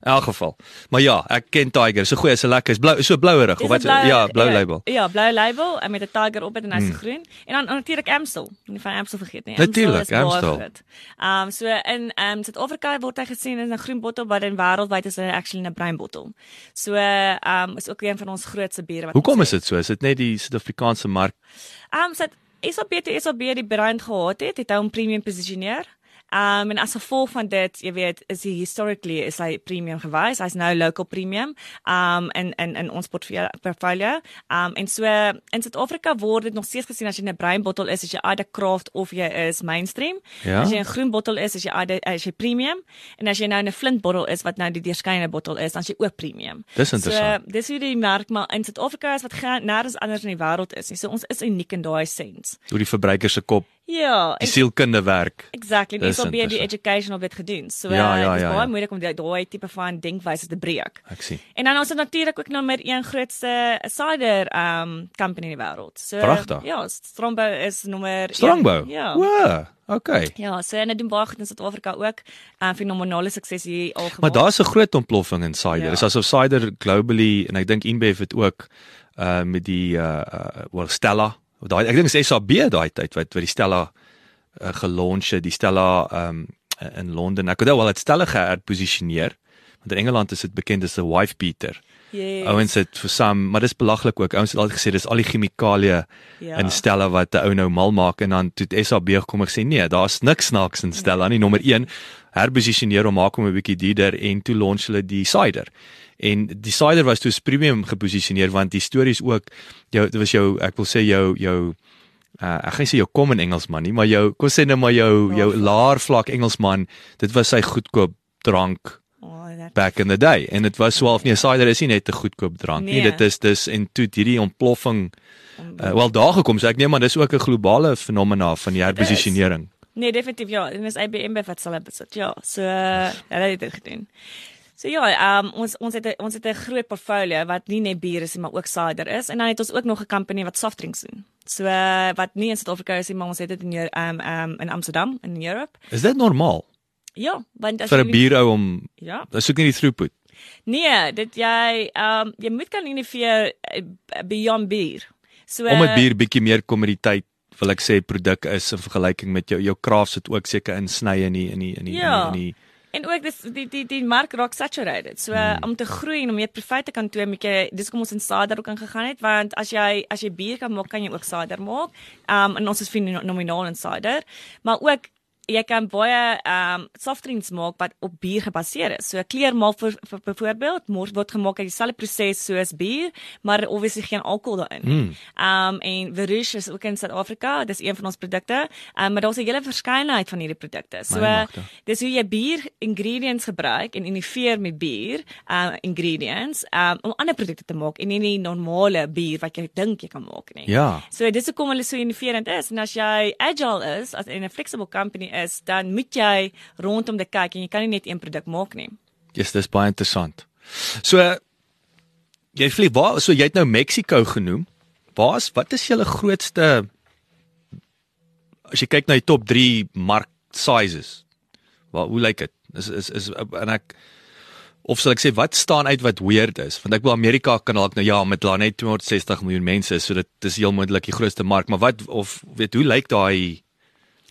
In elk geval. Maar ja, ek ken Tiger. So goeie, 'n lekker, is blou, so blouerig of wat? 'n blou- ja, blou label. Hmm. Ja, blou label en met 'n tiger op dit en hy's groen. En dan natuurlik Amstel. Moenie van Amstel vergeet nie. Baie Amstel. groot. Um so in um Suid-Afrika word hy gesien in 'n groen bottel, maar in wêreldwyd is hy actually in 'n bruin bottel. So um is ook een van ons grootste biere wat Hoekom is dit so? Is dit net die Suid-Afrikaanse mark? Um so SAB toe SAB die brand gehad het, het hy hom premium posisioneer. Um en as gevolg van dit, jy weet, is hy historically is hy premium gewys. Hy's nou local premium. Um in in in ons portfolio. Um en so in Suid-Afrika word dit nog steeds gesien as jy 'n bruin bottel is, as jy either craft of jy is mainstream. Ja. As jy 'n groen bottel is, as jy either as jy premium en as jy nou 'n flint bottel is wat nou die deurskynende bottel is, dan is jy ook premium. Dis interessant. So dis hoe die merk maar in Suid-Afrika is wat nêrens anders in die wêreld is nie. So ons is uniek in daai sens. Hoe die verbruiker se kop, Ja, die sielkunde werk. exactly. Dis Dis op die interessant. education op dit gedoen. So Ja, ja, ja, dit is ja, baie ja. moeilik om daai tipe van denkwyse te breek. Ek sien. En dan ons het natuurlik ook nommer 1 grootste cider um company in die wêreld. So Pragtig. Ja, Strongbow is nommer Strongbow. 1. Ja. Wow. Okay. Ja, so en dit doen baie goed in Suid-Afrika ook. Um fenomenale sukses hier al gemaak. Maar daar's 'n groot ontploffing in cider. Ja. Dis asof cider globally en ek dink InBev het ook uh met die uh, uh well Stella. Daai ek dink is SAB daai tyd wat wat die Stella uh, gelunch het, die Stella um in Londen. Ek onthou wel dit Stella geherposisioneer. Want in Engeland is dit bekend as 'n wife beater. yes. Ouens het vir some, maar dis belaglik ook. Ouens het altyd gesê dis al die chemikalieë Ja. in Stella wat 'n ou nou mal maak en dan toe het SAB gekom en gesê nee, daar's niks snaaks in Stella nie. Nommer 1 herposisioneer om maak hom 'n bietjie duurder en toe launch hulle die cider. En die cider was toe as premium geposisioneer want die stories ook jou dit was jou ek wil sê jou jou uh, ek gaan nie sê jou common Engelsman nie, maar jou kom sê nou maar jou jou laer vlak Engelsman, dit was sy goedkoop drank Oh, back in the day en dit was so half nee cider is nie net 'n goedkoop drank nie Nee. dit is dis en toe hierdie ontploffing uh, wel daar gekom so ek neem maar dis ook 'n globale fenomena van die herposisionering Nee, definitief ja. En dis IBM by wat sal besit. Ja, so uh, hulle het dit gedoen. So ja, um, ons ons het ons het 'n groot portfolio wat nie net bier is nie, maar ook cider is en dan het ons ook nog 'n company wat softdrinks doen. So uh, wat nie in Suid-Afrika is nie, maar ons het dit in um um in Amsterdam in Europe. is dit normaal Ja, want as vir 'n bierou om Ja. dis soek nie die throughput Nee, dit jy um jy moet kan innoveer uh, beyond bier. So om 'n bier bietjie meer kommoditeit wil ek sê produk is in vergelyking met jou jou crafts het ook seker insny in die in die in die Ja. in die, in die En ook dis die die die mark raak saturated. So hmm. om te groei en om meer profite te kan toon, moet jy dis kom ons in cider ook ingegaan het want as jy as jy bier kan maak, kan jy ook cider maak. Um en ons is fenomenaal in cider, maar ook jy kan baie um softdrinks maak wat op bier gebaseer is. So kleurmaak vir, vir byvoorbeeld mors word gemaak uit dieselfde proses soos bier, maar obviously geen alkohol daarin nie. Mm. Um en Verush is ook in Suid-Afrika, dis een van ons produkte. Um maar daar's 'n hele verskeidenheid van hierdie produkte. So magte. dis hoe jy bier ingredients gebruik en innoveer met bier uh ingredients um om ander produkte te maak en nie die normale bier wat jy dink jy kan maak nie. ja So dis hoekom hulle so innoverend is en as jy agile is as 'n flexible company is, dan moet jy rondom dit kyk en jy kan nie net een produk maak nie. Yes, dis baie interessant. So jy vlieg waar so jy het nou Mexico genoem. Waar's wat is julle grootste as jy kyk na die top 3 mark sizes? Waar hoe lyk dit? Is is is en ek of sal ek sê wat staan uit wat weird is? Want ek wil Amerika kan dalk nou ja, met daar net 260 miljoen mense, so dit is heel moontlik die grootste mark, maar wat of weet hoe lyk daai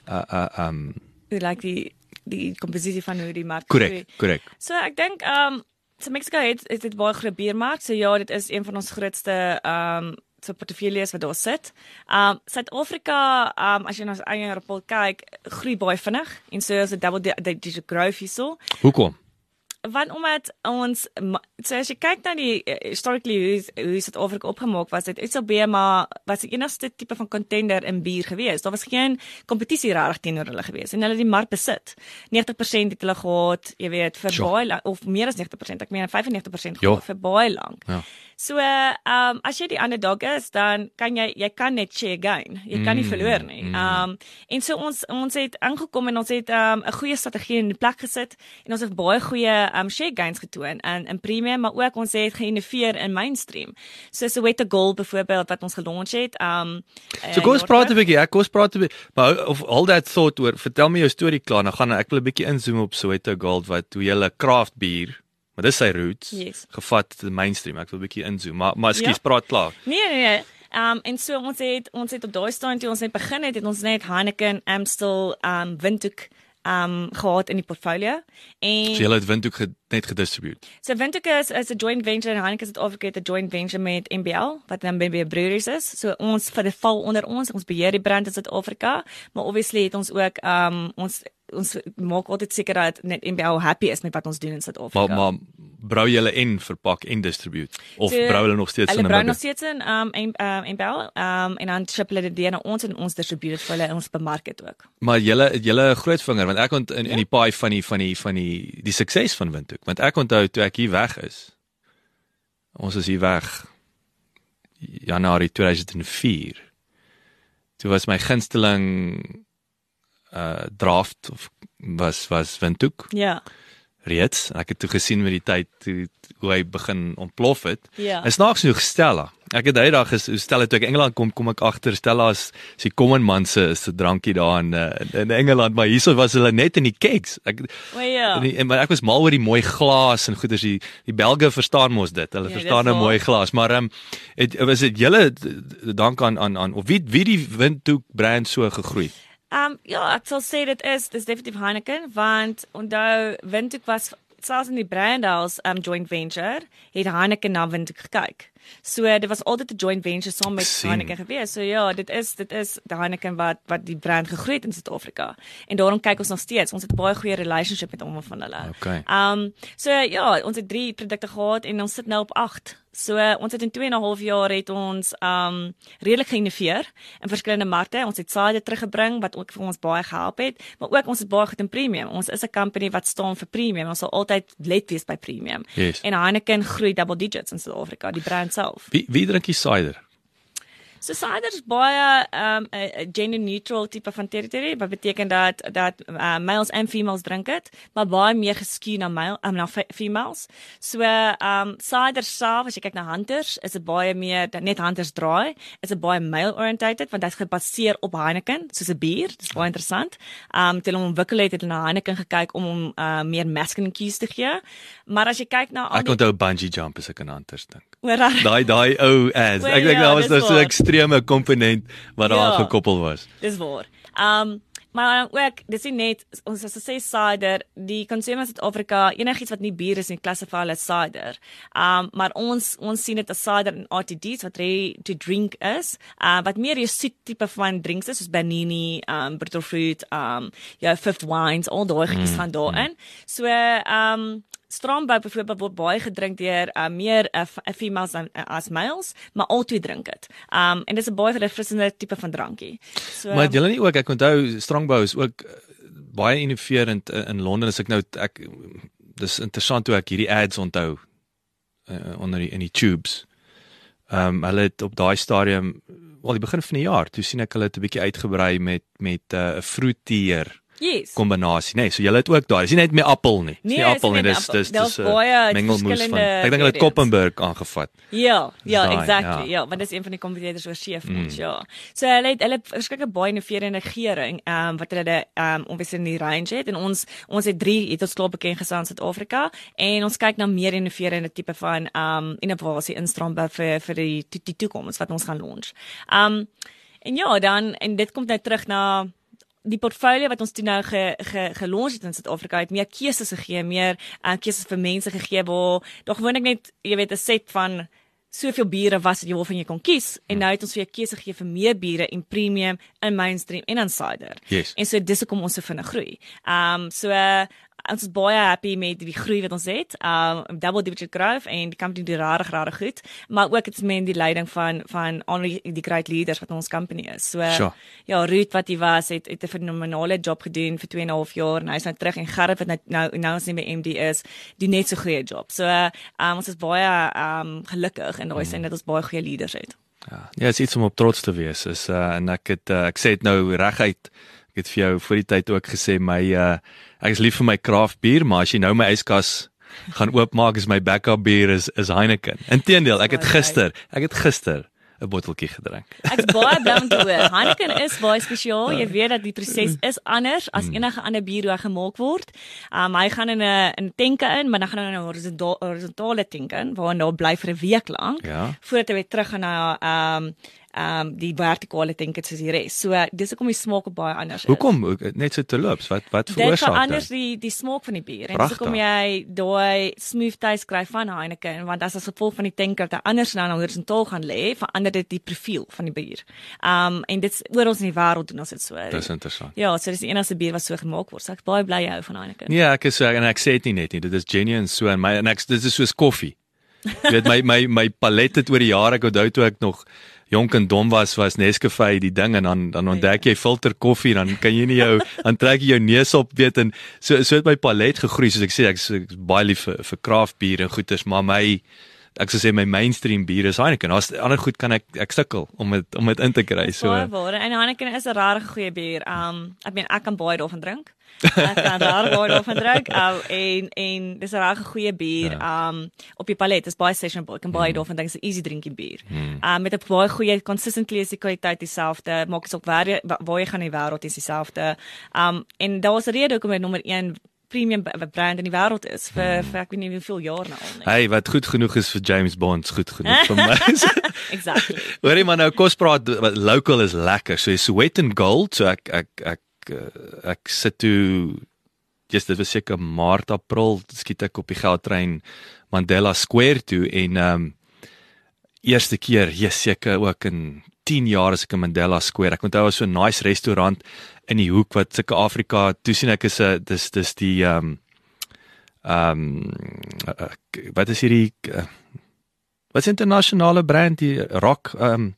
uh uh um lyk die die komposisie van hoe die mark korrek, korrek. So ek dink um, so Mexico het het dit baie groot biermark. So ja, dit is een van ons grootste um, so portefeuilles wat daar sit. Um, Suid-Afrika, um, as jy na ons eie rapport kyk, groei baie vinnig en so is 'n double di- digit growth hierso. Hoekom? Want omdat ons so as jy kyk na die eh, historically hoe hoe Suid-Afrika opgemaak was, het maar was die enigste tipe van contender in bier gewees. Daar was geen kompetisie regtig teenoor hulle gewees en hulle het die mark besit. 90% het hulle gehad, jy weet, vir Sure. baie lang, of meer as 90%, ek meen 95% Ja. gehad vir baie lank. Ja. So, ehm um, as jy die underdog is, dan kan jy jy kan net share gain. Jy kan nie Mm, verloor nie. mm. Ehm um, en so ons ons het ingekom en ons het ehm um, 'n goeie strategie in plek gesit en ons het baie goeie um, share gains getoon in in premium, maar ook ons het geïnnoveer in mainstream. So Soweto Gold byvoorbeeld wat ons gelonch het. Um, So kom ons praat 'n bietjie, ek kom ons praat 'n bietjie. Maar of all that thought oor, vertel my jou storie klaar. Dan gaan ek wil 'n bietjie inzoom op Soweto Gold wat hoe jy craft bier, maar dis sy roots, Yes. gevat te mainstream. Ek wil 'n bietjie inzoom, maar maar skus, Ja. praat klaar. Nee nee nee. Um, en so ons het ons het op daai staan toe ons net begin het, het ons net Heineken, Amstel, um, Windhoek um, gehad in die portfolio. En So jy het Windhoek ge, net gedistribute. So Windhoek is is 'n joint venture en Heineken Suid-Afrika het 'n joint venture met MBL wat dan BB Breweries is. So ons vir dit val onder ons, ons beheer die brand in Suid-Afrika, maar obviously het ons ook um ons ons maak altyd seker dat net MBL happy is met wat ons doen in Maar Suid-Afrika. maar brou julle en verpak en distribute of So, brou hulle nog steeds in Hulle 'n brou nog steeds in um en um MBL um en dan ship hulle dit deur na ons en ons distribute vir hulle en ons bemark dit ook. Maar julle julle groot vinger want ek ont in, in die paai van die van die van die die sukses van Windhoek want ek onthou toe ek hier weg is. Ons is hier weg Januarie 2004. Toe was my gunsteling uh draft of was was Windhoek Ja. reeds. Ek het toe gesien met die tyd toe hoe hy begin ontplof het. Ja. En snaaks genoeg Stella. Ek het daai dag is Stella toe ek Engeland kom kom ek agter Stella is is die common man se se drankie daar in uh, in Engeland maar hierso was hulle net in die kegs. Ek O ja. die- en maar ek was mal oor die mooi glas en goeders die die Belge verstaan mos dit. Hulle Ja, verstaan 'n waar. mooi glas, maar ehm um, het was dit julle dank aan aan aan of wie wie die Windhoek brand so gegroei. Um ja, ek sal sê dit is dis definitief Heineken want onthou Windhoek was selfs in die Brandhouse um joint venture het Heineken na Windhoek gekyk. So dit was altyd 'n joint venture saam met. Heineken gewees. So ja, dit is dit is Heineken wat wat die brand gegroei het in Suid-Afrika. En daarom kyk ons nog steeds. Ons het baie goeie relationship met almal van hulle. Okay. Um so ja, ons het 3 produkte gehad en ons sit nou op 8. So ons het in 2 en 'n half jaar het ons um redelik geïnnoveer in verskillende markte. Ons het cider teruggebring wat ook vir ons baie gehelp het, maar ook ons het baie goed in premium. Ons is 'n company wat staan vir premium. Ons sal altyd let wees by premium. Yes. En Heineken groei double digits in Suid-Afrika, die brand self. Wie wie drink die cider? So cider is baie um 'n gender neutral tipe van territory wat beteken dat dat uh, males en females drink dit, maar baie meer geskew na male um, na fe- females. So um cider self as jy kyk na hunters, is dit baie meer net hunters draai, is dit baie male oriented want dit's gebaseer op Heineken, soos 'n bier. Dis baie interessant. Um toe hulle ontwikkel het, het hulle na Heineken gekyk om hom uh, meer masculine cues te gee. Maar as jy kyk na Ek onthou bungee jump as ek aan hunters dink. oor Daai daai ou ads. Wel, Ek dink ja, daar was daar so waar. Ekstreme komponent wat daar Ja. gekoppel was. Dis waar. Um maar ook, dis nie net ons as sê cider, die consumers in Suid-Afrika, enigiets wat nie bier is nie, klassify hulle as cider. Um maar ons ons sien dit as cider en RTDs wat ready to drink is, uh wat meer 'n soet tipe van drinks is soos Bernini, um bitterfruit, um ja, fifth wines, al daai goedjies Mm, gaan daarin. So um Strandbou byvoorbeeld word baie gedrink deur uh, meer uh, uh, females dan uh, as males, maar albei drink dit. Um en dis 'n baie verfrissende tipe van drankie. So Maar het julle nie ook ek onthou Strongbou is ook uh, baie innoverend in, in Londen as ek nou ek dis interessant hoe ek hierdie ads onthou uh, onder die in die tubes. Ehm um, hulle het op daai stadium wel die begin van die jaar, toe sien ek hulle het 'n bietjie uitgebrei met met 'n uh, fruitier yes. kombinasie, nê. Nee, so julle het ook daai. Dis nie net met appel nie. Dis Nee, nie appel nie dis dis dis 'n baie mengelmoes van. verskillende Ek dink hulle het variants. Koppenberg aangevat. Ja, ja, Daai, exactly. ja. Ja, want dis een van die kompetitors oor chef Mm. ja. So hulle het hulle verskeie baie innoverende gering, ehm um, wat hulle ehm um, obviously in die range het en ons ons het 3 het ons klaar bekend gestaan in Suid-Afrika en ons kyk na meer innoverende tipe van ehm um, innovasie in Strandbou vir vir die die, die toekoms wat ons gaan launch. Ehm um, en ja, dan en dit kom nou terug na die portfolio wat ons toe nou ge, ge, gelons het in Suid-Afrika het meer keuses gegee, meer uh, keuses vir mense gegee waar daar gewoonlik net jy weet 'n set van soveel biere was wat jy waarvan jy kon kies en nou het ons vir jou keuse gegee vir meer biere en premium en mainstream en insider. Yes. En so dis hoekom ons so vinnig groei. Ehm um, so uh, ons is baie happy met die groei wat ons het. Um double digit growth en die company doen regtig regtig goed, maar ook dit's men die leiding van van al die, great leaders wat ons company is. So Sure. ja, Ruth wat hy was het het 'n fenominale job gedoen vir 2 en 'n half jaar en hy's nou terug en Gerrit wat nou nou, nou ons nie by MD is, doen net so goeie job. So um ons is baie um gelukkig in daai sin dat ons baie goeie leaders het. Ja, ja, is iets om op trots te wees. Is uh en ek het uh, ek sê dit nou reguit. Ek het vir jou voor die tyd ook gesê my uh ek is lief vir my craft bier, maar as jy nou my yskas gaan oopmaak is my backup bier is is Heineken. Inteendeel, ek het gister, ek het gister 'n botteltjie gedrink. Ek is baie bly om te hoor. Heineken is baie spesiaal. Jy weet dat die proses is anders as enige ander bier wat gemaak word. Um hy gaan in 'n in tenke in, maar dan gaan hy in 'n horizonta- horizontale tenke in waar hy nou bly vir 'n week lank Ja. voordat hy weer terug gaan na um um die vertikale tenke soos die res. So dis hoekom die smaak baie anders is. Hoekom Hoe- net so te loops? Wat wat Dit veroorsaak verander dit? die die smaak van die bier. En hoekom jy daai smooth taste kry van Heineken want as as gevolg van die tanker dat anders nou na horisontaal gaan lê, verander dit die profiel van die bier. Um en dit's oral in die wêreld doen ons dit so. Dis interessant. Ja, so dis die enigste bier wat so gemaak word. So ek is baie bly jy hou van Heineken. Nee, ek is so en ek sê dit nie net nie. Dit is genuine so en my en ek dit is soos koffie. Jy weet my my my palet het oor die jare ek onthou toe ek nog jonk en dom was was Nescafe die ding en dan dan ontdek jy filter koffie dan kan jy nie jou dan trek jy jou neus op weet en so so het my palet gegroei soos ek sê ek is, ek is baie lief vir vir craft bier en goeters maar my ek sou sê my mainstream bier is Heineken. Daar's ander goed kan ek ek sukkel om dit om dit in te kry. So baie waar. En Heineken is 'n regtig goeie bier. Um ek meen ek kan baie daarvan drink. Ek kan daar baie daarvan drink. Um en en dis 'n regtig goeie bier. Um op die palet is baie sessionable. Ek kan baie daarvan drink. Dis 'n easy drinkie bier. Um met 'n baie goeie consistently is die kwaliteit dieselfde. Maak dit ook waar jy- waar jy gaan in die wêreld is dieselfde. Um en daar was 'n rede hoekom hy nommer 1 premium brand in die wêreld is vir vir ek weet nie hoeveel jaar nou al nie. hey, wat goed genoeg is vir James Bond, goed genoeg vir my. Exactly. Hoorie maar nou kos praat wat local is lekker. So is Sweat and Gold. So ek ek ek uh, ek sit toe just dit was seker Maart April skiet ek op die geldtrein Mandela Square toe en ehm um, eerste keer, yes, seker ook in 10 jaar as ek in Mandela Square. Ek onthou was so 'n nice restaurant in die hoek wat sulke Afrika toe sien ek is 'n dis dis die ehm um, ehm um, wat is hierdie uh, wat is 'n internasionale brand die rock ehm um,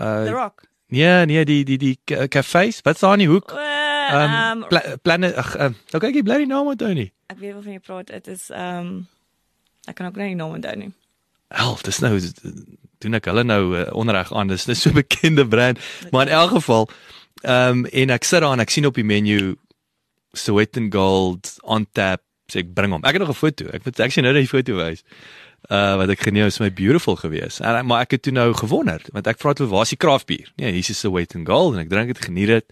uh The Rock. nee nee die die die ca- cafés wat staan in die hoek ehm um, pla, planne ag um, nou kyk jy bly die naam onthou nie Ek weet waarvan jy praat. Dit is ehm um, ek kan ook nie die naam onthou nie. Help, dis nou doen ek hulle nou uh, onreg aan. Dis dis so 'n bekende brand, maar in elk geval ehm um, en ek sit daar en ek sien op die menu Sweat and Gold on tap. Sê ek bring hom. Ek het nog 'n foto. Ek moet ek sien nou net die foto wys. Uh wat ek geneem is my beautiful gewees. En maar ek het toe nou gewonder want ek vra toe waar is die craft bier? Nee, hier is Sweat and Gold en ek drink dit geniet dit.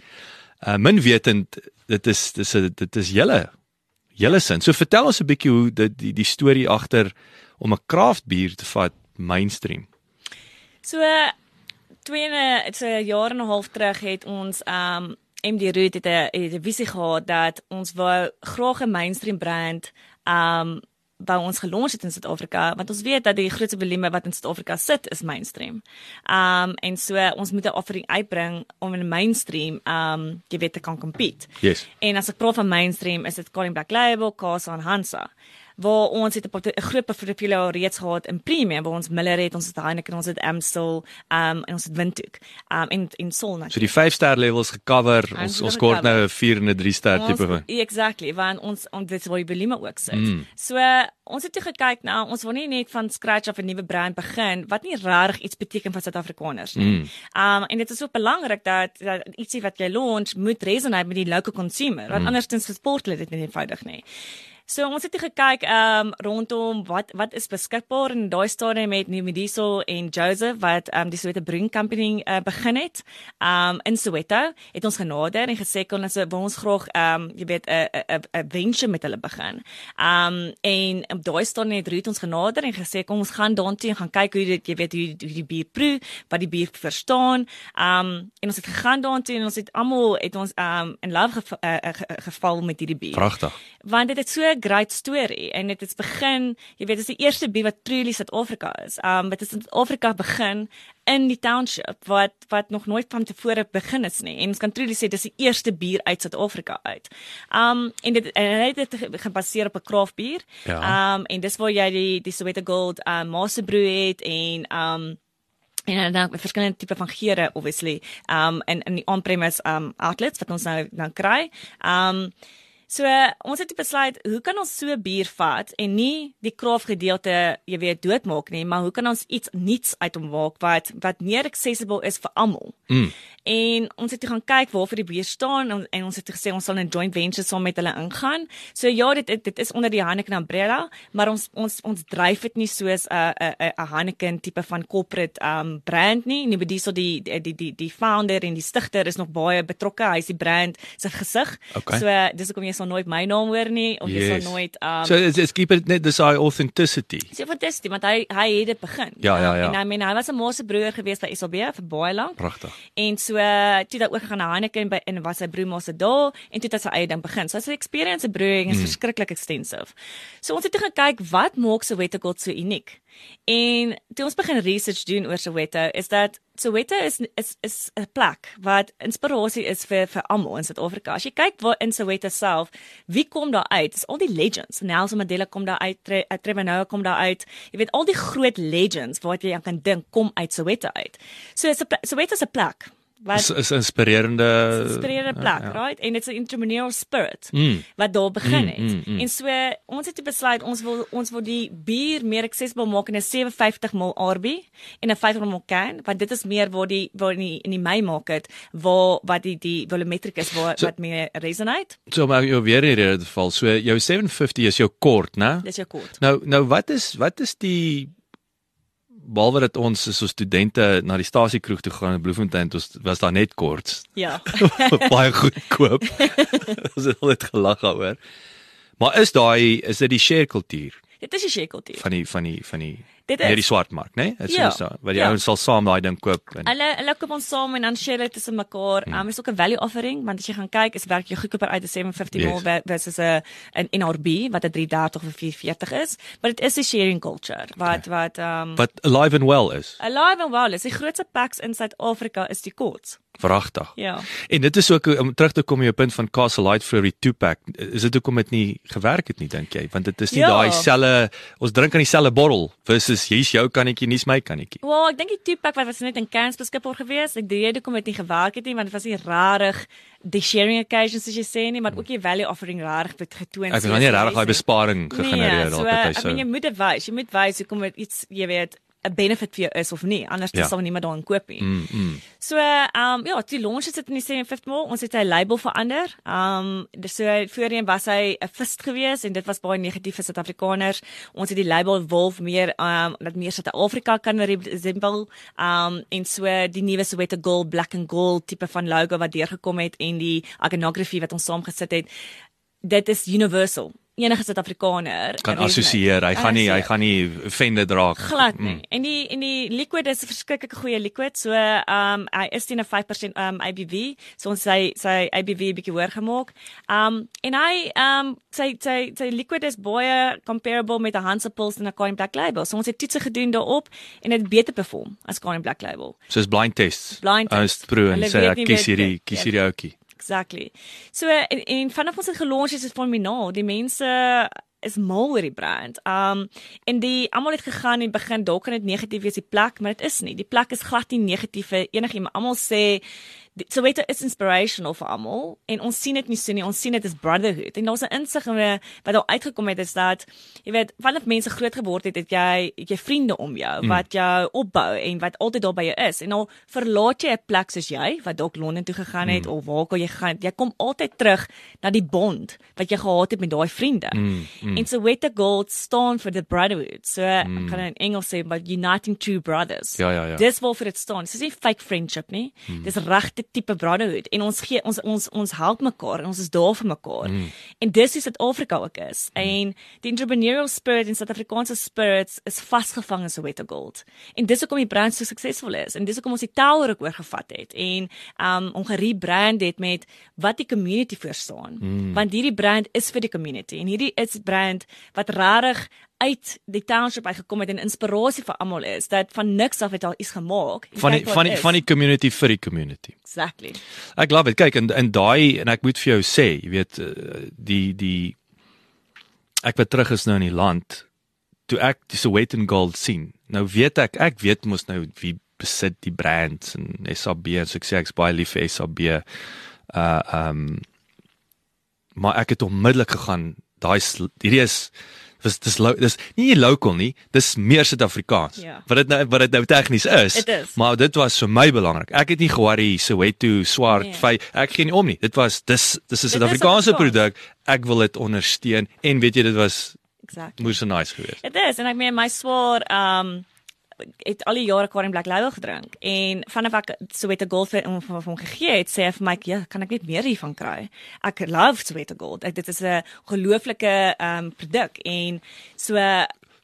Uh min wetend dit is dis dit is julle julle sin. So vertel ons 'n bietjie hoe dit die die storie agter om 'n craft bier te vat mainstream. So twee en 'n so 'n jaar en 'n half terug het ons um MD Root het 'n het 'n visie gehad dat ons wou graag 'n mainstream brand um by ons gelons het in Suid-Afrika want ons weet dat die grootste volume wat in Suid-Afrika sit is mainstream. Um en so ons moet 'n offering uitbring om in mainstream um jy weet te kan compete. Yes. En as ek praat van mainstream is dit Colin Black Label, Casa en Hansa waar ons het 'n groot portfolio reeds gehad in premium waar ons Miller het, ons het Heineken, ons het Amstel, um en ons het Windhoek. Um en in Sol So natuurlik. die 5 ster levels gecover. Ons Ons ons kort nou. 'n 4 en 'n 3 ster tipe van. Exactly, want ons ons dit is waar die volume ook sit. Mm. So ons het toe gekyk na ons wil nie net van scratch af 'n nuwe brand begin wat nie regtig iets beteken vir Suid-Afrikaners nie. Mm. Um en dit is ook belangrik dat, dat ietsie wat jy launch moet resonate met die local consumer, want Mm. andersins gesport hulle dit nie eenvoudig nie. So ons het gekyk um rondom wat wat is beskikbaar in daai stadium met Numidiso en Joseph wat um die Soweto Brewing Company uh, begin het. Um in Soweto het ons genader en gesê kon ons wil ons graag um jy weet 'n 'n 'n venture met hulle begin. Um en op daai stadium het Ruth ons genader en gesê kom ons gaan daartoe en gaan kyk hoe dit jy weet hoe, hoe die bier proe, wat die bier verstaan. Um en ons het gegaan daartoe en ons het almal het ons um in love gev uh, ge geval met hierdie bier Pragtig. want dit het so 'n great storie en dit het begin, jy weet, dit is die eerste bier wat truly Suid-Afrika is. Um dit het in Suid-Afrika begin in die township wat wat nog nooit van tevore begin is nie. En ons kan truly sê dis die eerste bier uit Suid-Afrika uit. Um en dit en hy het dit ge- gebaseer op 'n craft bier. Ja. Um en dis waar jy die die Soweto Gold um master brew het en um en dan met verskillende tipe van geure obviously um in in die on-premise um outlets wat ons nou nou kry. Um So uh, ons het besluit, hoe kan ons so bier vat en nie die kraaf gedeelte, jy weet, doodmaak nie, maar hoe kan ons iets nuuts uit hom maak wat wat meer accessible is vir almal. Mm. En ons het gaan kyk waarvoor die bier staan en, en ons het gesê ons sal 'n joint venture saam met hulle ingaan. So ja, dit dit, is onder die Heineken umbrella, maar ons ons ons dryf dit nie soos 'n 'n 'n 'n Heineken tipe van corporate um brand nie. Nie bedie so die die die die die founder en die stigter is nog baie betrokke. Hy's die brand se gesig. Okay. So uh, dis hoekom jy sal nooit my naam hoor nie of jy Yes. sal nooit um So it's, it's keep it net dis daai authenticity. So fantasties, want hy hy het dit begin. Ja, ja, ja. En I mean, hy was 'n maase broer gewees by SAB vir baie lank. Pragtig. En so uh, toe dat ook gaan na Heineken by en was sy broer maase daar en toe het hy sy eie ding begin. So sy experience in brewing is mm. verskriklik extensive. So ons het toe gekyk wat maak Soweto Gold so uniek. En toe ons begin research doen oor Soweto is dat Soweto is is is 'n plek wat inspirasie is vir vir almal in Suid-Afrika. As jy kyk waar in Soweto self, wie kom daar uit? Dis al die legends. Nelson Mandela kom daar uit, Tre uh, Trevor Noah kom daar uit. Jy weet al die groot legends wat jy aan kan dink kom uit Soweto uit. So is 'n Soweto is 'n plek wat Is is inspirerende inspirerende plek, ja, ja. right? En dit's 'n entrepreneurial spirit Mm. wat daar begin het. Mm, mm, mm. En so ons het besluit ons wil ons wil die bier meer accessible maak in 'n 750 ml RB en 'n 500 ml can, want dit is meer waar die waar in die in die May market waar wat die die volumetric is waar So- wat meer resonate. So maar jou weer in hierdie geval. So jou 750 is jou kort, né? Dis jou kort. Nou nou wat is wat is die behalwe dat ons so studente na die stasiekroeg toe gaan in Bloemfontein, ons was daar net kort. Ja. baie goedkoop. ons het altyd gelag daaroor. Maar is daai is dit die share kultuur dit is die shekeltier. van die van die van die Dit net die is. swartmark, né? Nee? Dit Ja, is so. Wat die ja. ouens sal saam daai ding koop en Hulle hulle kom ons saam en dan share dit tussen mekaar. Hmm. Um is ook 'n value offering want as jy gaan kyk is werk jy goedkoper uit 'n 750 Yes. ml ver- versus 'n 'n NRB wat 'n 330 of 'n 440 is. Maar dit is 'n sharing culture wat wat um wat alive and well is. alive and well is. Die grootste packs in Suid-Afrika is die kots. Verragtig. Ja. En dit is ook om terug te kom op jou punt van Castle Light vir die 2-pack. Is dit hoekom dit nie gewerk het nie dink jy? Want dit is nie Ja. daai selle ons drink aan dieselfde bottel versus hier's jou kannetjie, nie's my kannetjie. Wel, ek dink die two pack wat was net in cans beskikbaar gewees. Ek dink dit kom dit nie gewerk het nie want dit was nie rarig die sharing occasions as jy sê nie, maar ook die value offering rarig het getoon. Ek het soos nie jy regtig daai besparing gegenereer nee, so, dalk ek het hy meen jy so. moet dit wys. Jy moet wys hoekom dit iets, jy weet, 'n benefit vir jou is of nie. Anders Ja. sal niemand daarin koop nie. Mm, mm. So, ehm um, ja, die launch is dit in die 750 ml. Ons het sy label verander. Ehm um, so voorheen was hy 'n fist geweest en dit was baie negatief vir Suid-Afrikaners. Ons het die label Wolf meer ehm um, dat meer Suid-Afrika kan resemble. Ehm um, en so die nuwe Soweto Gold Black and Gold tipe van logo wat deurgekom het en die iconography wat ons saamgesit het. Dit is universal. Enige Suid-Afrikaner Kan assosieer. Hy gaan nie hy gaan nie offended raak. glad nie. Mm. En die en die liquid is 'n verskriklik goeie liquid. So ehm um, hy is teen 'n 5% ehm um, ABV. So ons sy sy ABV bietjie hoër gemaak. Um, en hy um, sy sy sy liquid is baie comparable met 'n Hansapils en 'n Kind Black Label. So ons het toetse gedoen daarop en dit beter perform as Kind Black Label. Soos blind tests. Blind test. Ons proe en sê ek kies hierdie kies hierdie ouetjie. Exactly. So en, en vanaf ons het gelons is dit fenomenaal. Die mense is mal oor die brand. Um en die almal het gegaan in die begin dalk kan dit negatief wees die plek, maar dit is nie. Die plek is glad nie negatief vir enigiemand. Almal sê die- so weet is inspirational vir almal en ons sien dit nie so nie. Ons sien dit as brotherhood. En daar's 'n insig in wat daar uitgekom het is dat jy weet wanneer mense groot geword het, het jy het jy vriende om jou mm. wat jou opbou en wat altyd daar by jou is. En nou verlaat jy 'n plek soos jy wat dalk Londen toe gegaan het mm. of waar ook al jy het. Jy kom altyd terug na die bond wat jy gehad het met daai vriende. Mm. Mm. En Soweto Gold staan vir the brotherhood. So mm. ek kan in Engels sê but uniting true brothers. Ja, ja, ja. Dis waarvoor dit staan. Dis nie fake friendship nie. Mm. Dis regte tipe brotherhood en ons gee ons ons ons help mekaar en ons is daar vir mekaar. Mm. En dis hoe Suid-Afrika ook is. Mm. En die entrepreneurial spirit en Suid-Afrikaanse spirits is vasgevang in Soweto Gold. En dis hoekom die brand so suksesvol is en dis hoekom ons die tower ook oorgevat het en um om gerebrand het met wat die community voor staan. Mm. Want hierdie brand is vir die community en hierdie is brand wat regtig uit die township uit gekom het en inspirasie vir almal is dat van niks af het al iets gemaak. Van die van die is. van die community vir die community. exactly. Ek love dit. Kyk en en daai en ek moet vir jou sê, jy weet eh, die die ek wat terug is nou in die land toe ek die Soweto Gold sien. Nou weet ek, ek weet mos nou wie besit die brands en SAB en so ek sê ek's baie lief vir SAB. Uh um maar ek het onmiddellik gegaan daai hierdie is dis dis lo- dis nie local nie, dis meer Suid-Afrikaans. Ja. Wat dit nou wat dit nou tegnies is. Dit is. Maar dit was vir my belangrik. Ek het nie geworry Soweto swart Nee. vy ek gee nie om nie. Dit was dis dis is 'n Suid-Afrikaanse Afrikaans. produk. Ek wil dit ondersteun en weet jy dit was Exactly. moes so nice geweest. Dit is en ek meen my swaar um het al die jare Karin Black Label gedrink en vanaf ek Soweto Gold vir hom vir hom gegee het sê hy vir my ja kan ek net meer hiervan kry? Ek love Soweto Gold. Ek, dit is 'n gelooflike um produk en so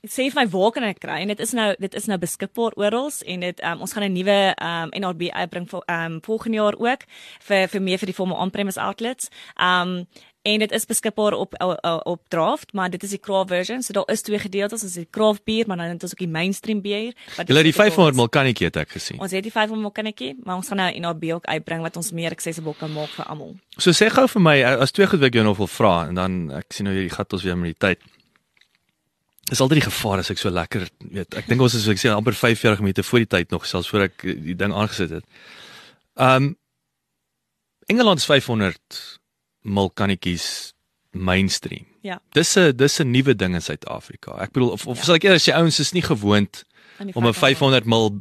sê vir my waar kan ek kry? En dit is nou dit is nou beskikbaar oral en dit um, ons gaan 'n nuwe um NRB uitbring vir um volgende jaar ook vir vir meer vir die formal on-premise outlets. Um en dit is beskikbaar op op, draft maar dit is die craft version so daar is twee gedeeltes ons het die craft bier maar dan het ons ook die mainstream bier wat Julle het die beskikbaar 500 is. ml kannetjie het ek gesien. ons het die 500 ml kannetjie maar ons gaan nou 'n NRB ook uitbring wat ons meer accessible kan maak vir almal So sê gou vir my as twee goed wat ek jou nog wil vra en dan ek sien nou hierdie gat ons weer met die tyd. Dis altyd die gevaar as ek so lekker weet. Ek dink ons is so ek sê amper 5 jaar gemeente voor die tyd nog selfs voor ek eh, die ding aangesit het. Um Engeland is 500 ml kannetjies mainstream. ja Dis 'n dis 'n nuwe ding in Suid-Afrika. Ek bedoel of of Ja. sal ek eerder sê ouens is nie gewoond om 'n 500 ml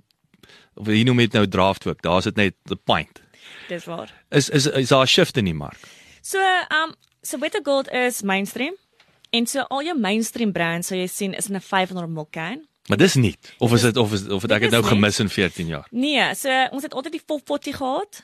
of hier noem dit nou draft ook. Daar's dit net 'n pint. dis waar Is is is daar 'n shift in die mark? So, um Soweto Gold is mainstream. En so al jou mainstream brands sal jy sien is in 'n 500 ml can. Maar dis nie. Of is dit of is of het ek Dit nou gemis in 14 jaar? Nee, so ons het altyd die 440 gehad.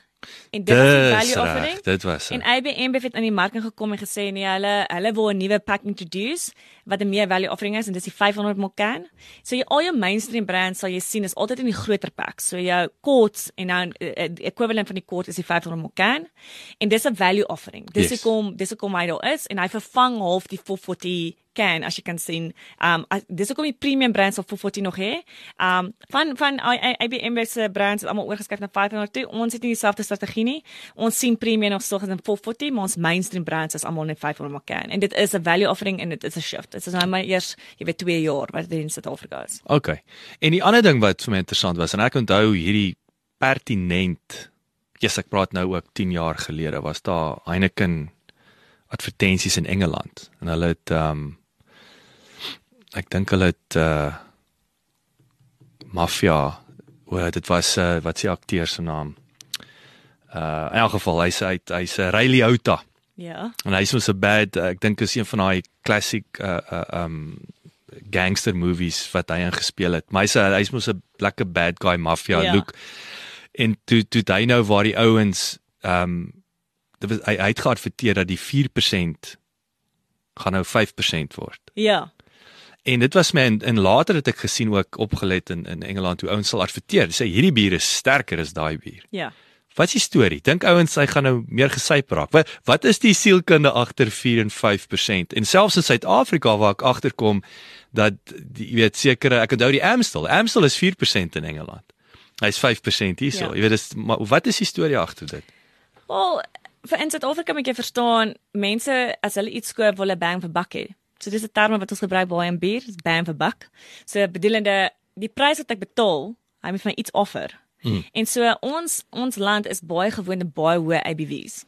En dit was die value reg. offering. Dit was. En dit. IBM het in die mark ingekom en gesê nee, hulle hulle wil 'n nuwe pack introduce wat 'n meer value offering is en dis die 500 ml can. So jy al jou mainstream brands sal jy sien is altyd in die groter packs. So jou Courts en uh, die equivalent van die Court is die 500 ml can en dis 'n value offering. Dis Yes. hoekom dis hoekom hy daar is en hy vervang half die 440 can as jy kan sien. Um as- dis hoekom die premium brands op 440 nog hè. Um van van IBM se brands het almal oorgeskuif na 500 toe. Ons het nie dieselfde strategie nie. Ons sien premium nog so in 440, maar ons mainstream brands is almal net 500 ml can. En dit is 'n value offering en dit is 'n shift. Dit is nou maar eers, jy weet 2 jaar wat dit in Suid-Afrika is. Okay. En die ander ding wat vir my interessant was en ek onthou hierdie pertinent Jesus ek praat nou ook 10 jaar gelede was daar Heineken advertensies in Engeland en hulle het ehm um, ek dink hulle het uh Mafia o dit was uh, wat se akteur se naam uh in elk geval hy's hy't hy's 'n Ray Liotta Ja. En hy's mos 'n bad uh, ek dink is een van daai classic uh uh um gangster movies wat hy ingespeel het. Maar hy's hy's mos 'n lekker bad guy mafia Ja. look. En toe toe hy nou waar die ouens um dit was hy, hy het geadverteer dat die 4% gaan nou 5% word. Ja. En dit was my en, en later het ek gesien ook opgelet in in Engeland hoe ouens sal adverteer. Sê hierdie bier is sterker as daai bier. Ja. Wat is die storie? Dink ouens hy gaan nou meer gesyp raak. Wat wat is die sielkunde agter 4 en 5%? En selfs in Suid-Afrika waar ek agterkom dat die, jy weet sekere ek onthou die Amstel. Amstel is 4% in Engeland. Hy's 5% hierso. Ja. Jy weet dis maar wat is die storie agter dit? Wel, vir in Suid-Afrika moet jy verstaan, mense as hulle iets koop, wil hulle bang vir buck hê. So dis 'n term wat ons gebruik baie in bier, is bang vir buck. So bedoelende die prys wat ek betaal, hy moet my iets offer. Hmm. En so ons ons land is baie gewoond aan baie hoë ABV's.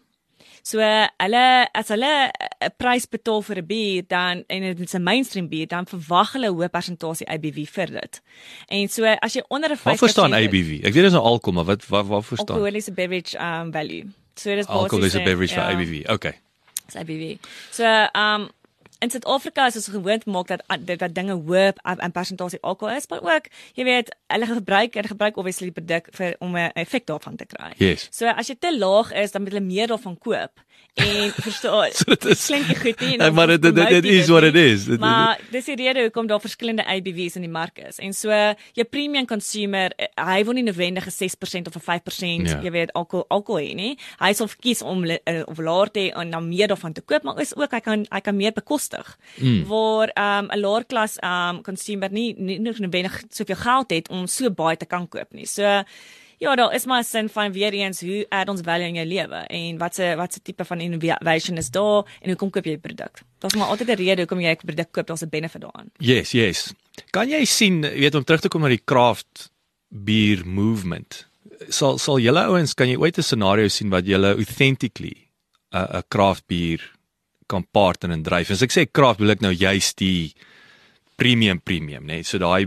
So hulle as hulle 'n prys betaal vir 'n bier dan en dit is 'n mainstream bier dan verwag hulle 'n hoë persentasie ABV vir dit. En so as jy onder 'n 5% Wat verstaan ABV? Ek weet dis nou alkohol, maar wat wat wat verstaan? alcoholiese beverage um value. So dis Alcohol is basies, beverage vir ja, ABV. Okay. Dis ABV. So um in Suid-Afrika is ons gewoond maak dat dat, dat dinge hoë in persentasie alkohol is, maar ook jy weet hulle gebruik hulle gebruik obviously die produk vir om 'n effek daarvan te kry. Yes. So as jy te laag is, dan moet hulle meer daarvan koop En verstaan, So dit is- klink nie goed nie. en maar dit- dit- promote dit is dit what nie. it is. Dit- Maar dis die rede hoekom daar verskillende ABV's in die mark is. En so jou premium consumer, eh, hy wil nie noodwendig 'n 6% of 'n 5%, Ja. jy weet, alkohol alkohol hê nie. Hy sal kies om eh, of laer te en dan meer daarvan te koop, maar is ook hy kan hy kan meer bekostig. Mm. Waar um, 'n laer klas um consumer nie nie nie noodwendig soveel geld het om so baie te kan koop nie. So Ja, daar is maar 'n sin van weer eens hoe add ons value in jou lewe en wat se wat se tipe van innovation is daar en hoekom koop jy die produk? Daar's maar altyd 'n rede hoekom jy 'n produk koop, daar's 'n benefit daaraan. Yes, yes. Kan jy sien, weet om terug te kom na die craft beer movement. Sal sal julle ouens kan jy ooit 'n scenario sien wat julle authentically 'n 'n craft beer kan partner en dryf. As ek sê craft wil ek nou juist die premium premium, né? Nee? So daai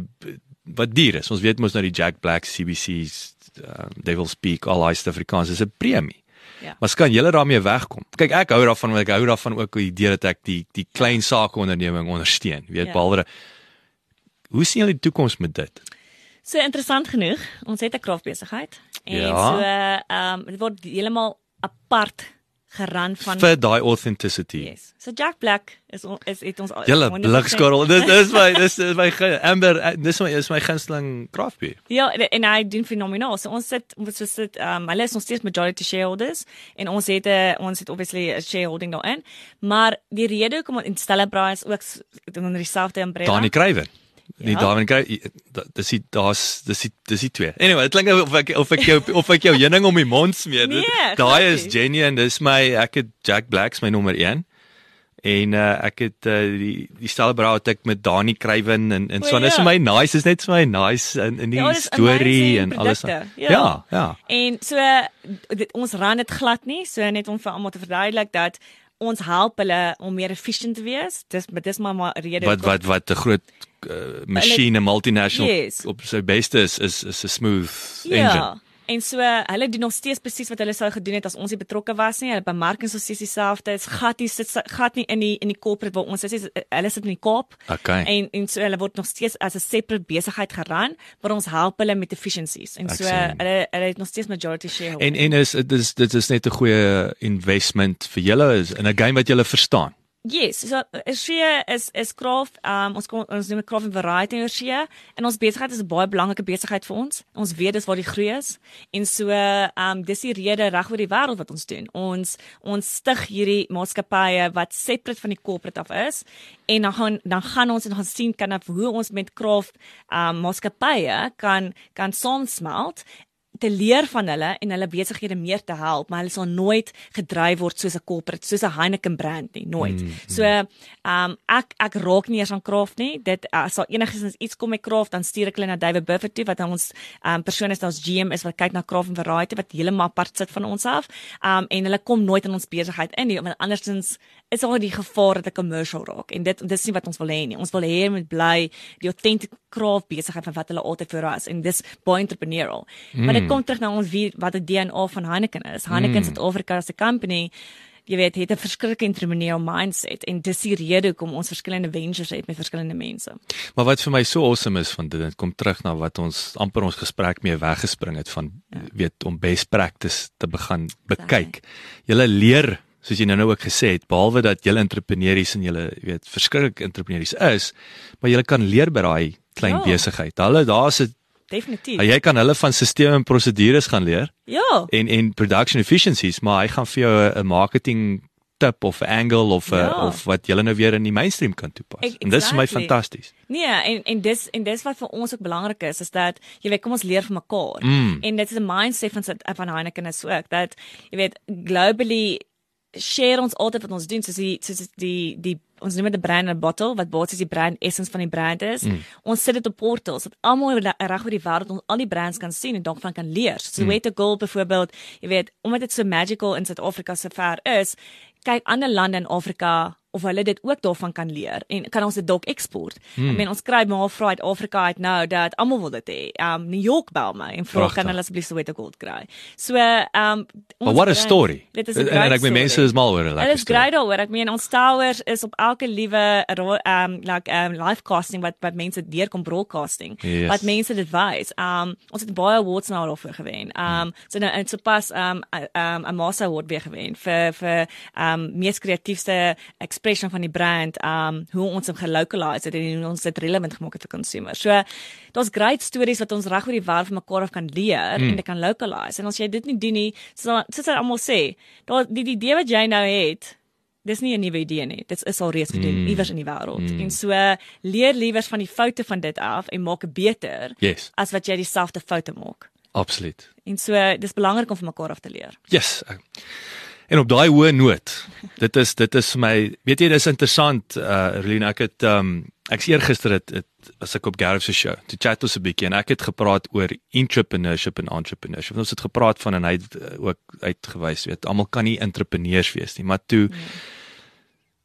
wat duur is. Ons weet mos nou die Jack Black CBC's um, Devil's Peak al daai Suid-Afrikaans is 'n premie. Ja. Maar kan julle daarmee wegkom? Kyk, ek hou daarvan want ek hou daarvan ook die idee dat ek die die klein sake onderneming ondersteun. Jy weet Ja. behalwe Hoe sien julle die toekoms met dit? So interessant genoeg, ons het 'n kraafbesigheid en Ja. so ehm um, dit word heeltemal apart geran van vir daai authenticity. Yes. So Jack Black is on- is het ons al- Julle 100% blikskorrel. Dis dis my dis dis my Amber eh, dis my is my gunsteling craft beer. Ja, en hy doen fenomenaal. So ons sit ons sit um, hulle is nog steeds majority shareholders en ons het 'n ons het obviously 'n shareholding daarin. Maar die rede hoekom ons in Stellenbraai is ook onder dieselfde umbrella. Dani Kruiven. Nee, Ja. Dani Kruiven. Dis die daar's dis die dis die twee. Anyway, dit klink of ek of ek jou of ek jou heuning om die mond smeer. Nee, Daai is. Jenny en dis my ek het Jack Black's my nommer 1. En uh, ek het uh, die die Stellenbrau het ek met Dani Kruiven en en so en ja. vir my nice, is net vir my nice in in die Ja, storie en alles. ja. ja, ja. En so dit, ons ran dit glad nie, so net om vir almal te verduidelik dat ons help hulle om meer efficient te wees. Dis dis maar maar 'n rede wat wat wat 'n groot uh, masjiene multinational Yes. op sy beste is is is 'n smooth Ja. engine. En so hulle doen nog steeds presies wat hulle sou gedoen het as ons nie betrokke was nie. Hulle bemarking is presies dieselfde. Dit's gat nie sit gat nie in die in die corporate waar ons is. nie. Hulle sit in die Kaap. Okay. En en so hulle word nog steeds as 'n separate besigheid geran, maar ons help hulle met efficiencies. En so hulle hulle het nog steeds majority shareholder. En en is dit is dit is net 'n goeie investment vir julle is in 'n game wat julle verstaan. Yes, so Shea is is craft, um ons kom ons noem dit craft and variety in Shea en ons besigheid is 'n baie belangrike besigheid vir ons. Ons weet dis waar die groei is en so um dis die rede reg oor die wêreld wat ons doen. Ons ons stig hierdie maatskappye wat separate van die corporate af is en dan gaan dan gaan ons en gaan sien kan of hoe ons met craft um maatskappye kan kan saamsmelt te leer van hulle en hulle besighede meer te help, maar hulle sal nooit gedryf word soos 'n corporate, soos 'n Heineken brand nie, nooit. Mm, so, ehm um, ek ek raak nie eers aan craft nie. Dit as sal enigiets iets kom met craft, dan stuur ek hulle na David Buffett toe wat ons ehm um, persoon is, ons GM is wat kyk na craft and variety wat heeltemal apart sit van ons af. Ehm um, en hulle kom nooit in ons besigheid in nie, want andersins is al die gevaar dat 'n commercial raak en dit dis nie wat ons wil hê nie. Ons wil hê moet bly die authentic craft besigheid van wat hulle altyd vir is en dis baie entrepreneurial. Mm. Maar dit kom terug na ons wie wat die DNA van Heineken is. Heineken mm. Suid-Afrika as 'n company jy weet het 'n verskriklike entrepreneurial mindset en dis die rede hoekom ons verskillende ventures het met verskillende mense. Maar wat vir my so awesome is van dit, dit kom terug na wat ons amper ons gesprek mee weggespring het van ja. weet om best practice te begin bekyk. Julle leer soos jy nou nou ook gesê het, behalwe dat julle entrepreneurs en julle weet verskriklik entrepreneurs is, maar julle kan leer by daai klein ja. besigheid. Hulle daar's 'n Definitief. jy kan hulle van stelsels en prosedures gaan leer Ja. en en production efficiencies, maar hy gaan vir jou 'n- marketing tip of angle of 'n Ja. of wat julle nou weer in die mainstream kan toepas. Ek- En dis vir my exactly. fantasties. Nee, en en dis en dis wat vir ons ook belangrik is is dat jy weet kom ons leer van mekaar. Mm. En dit is 'n mindset van van Heineken is ook dat jy weet globally share ons altyd wat ons doen soos die soos die die ons noem dit 'n brand in 'n bottle wat basies die brand essence van die brand is. Mm. Ons sit dit op portals dat almal reg oor die wêreld ons al die brands kan sien en daarvan kan leer. So mm. Weta Gold byvoorbeeld, jy weet, omdat dit so magical in Suid-Afrika so ver is, kyk ander lande in Afrika of hulle dit ook daarvan kan leer en kan ons dit dalk eksport. Hmm. Ek meen ons kry maar vra uit Afrika uit nou dat almal wil dit hê. Um New York bel my en vra kan hulle asseblief Soweto Gold kry. So um But what a story. Dit is 'n en ek meen mense is mal oor dit. Dit is great daaroor. Ek meen ons towers is op elke liewe um like um live casting wat wat mense deurkom broadcasting. Yes. Wat mense dit wys. Um ons het baie awards nou daarvoor gewen. Um hmm. so nou en so pas um um 'n Masa award weer gewen vir vir um mees kreatiefste expression van die brand. Um hoe ons hom gelocalize het en hoe ons dit relevant gemaak het vir consumers. So daar's great stories wat ons reg oor die wêreld van mekaar af kan leer mm. en dit kan localize. En as jy dit nie doen nie, soos soos hulle almal sê, daar die, die idee wat jy nou het, dis nie 'n nuwe idee nie. Dit is al reeds gedoen mm. iewers in die wêreld. Mm. En so leer liewers van die foute van dit af en maak dit beter yes. as wat jy dieselfde foute maak. Absoluut. En so dis belangrik om van mekaar af te leer. Yes. En op daai hoë noot, dit is dit is vir my, weet jy, dis interessant, uh Relina, ek het um ek's eergister het, het as ek op Gareth se show, toe chat ons 'n bietjie en ek het gepraat oor entrepreneurship en entrepreneurship. Ons het gepraat van en hy het uh, ook uitgewys, weet, almal kan nie entrepreneurs wees nie, maar toe nee.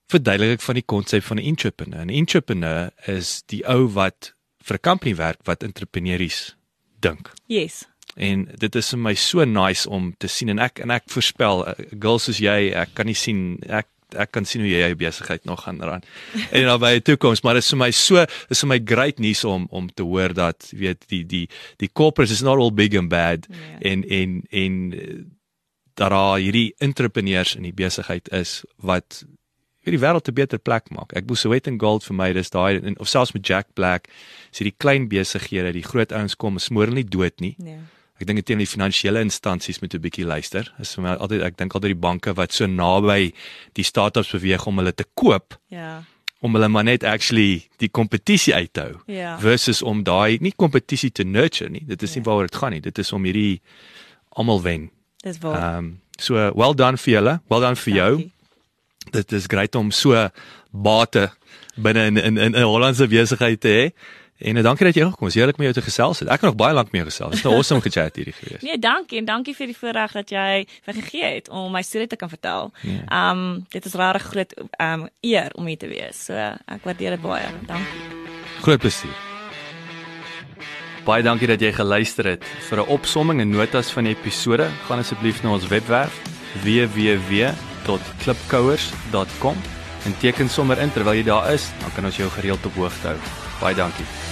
verduidelik ek van die konsep van 'n entrepreneur. 'n Entrepreneur is die ou wat vir 'n company werk wat entrepreneurs dink. Yes. En dit is vir my so nice om te sien en ek en ek voorspel uh, girls soos jy, ek kan nie sien ek ek kan sien hoe jy jou besigheid nog gaan ran. En dan by die toekoms, maar dit is vir my so is vir my great nuus om om te hoor dat weet die die die corporates is not all big and bad yeah. en en en dat daar hierdie entrepreneurs in die besigheid is wat vir die wêreld 'n beter plek maak. Ek boes Sweat and Gold vir my, dis daai of selfs met Jack Black, is hierdie klein besighede, die groot ouens kom, smoor nie dood nie. Nee ek dink dit teen die finansiële instansies moet 'n bietjie luister. Is vir my altyd ek dink altyd die banke wat so naby die startups beweeg om hulle te koop. Ja. Om hulle maar net actually die kompetisie uit te hou. Ja. Versus om daai nie kompetisie te nurture nie. Dit is nie waaroor dit gaan nie. Dit is om hierdie almal wen. Dis waar. Ehm um, so well done vir julle. Well done vir jou. Dit is grait om so bate binne in in 'n Hollandse besigheid te hê. En uh, dankie dat jy gekom het. Heerlik met jou te gesels het. Ek kan nog baie lank mee gesels. Dit is nou awesome gechat hierdie gewees. Nee, dankie en dankie vir die voorreg dat jy vir gegee het om my storie te kan vertel. Ja. Ehm yeah. um, dit is regtig groot ehm um, eer om hier te wees. So ek waardeer dit baie. Dankie. Groot plesier. Baie dankie dat jy geluister het. Vir 'n opsomming en notas van die episode, gaan asseblief na ons webwerf www.klipkouers.com en teken sommer in terwyl jy daar is, dan kan ons jou gereeld op hoogte hou. Baie dankie.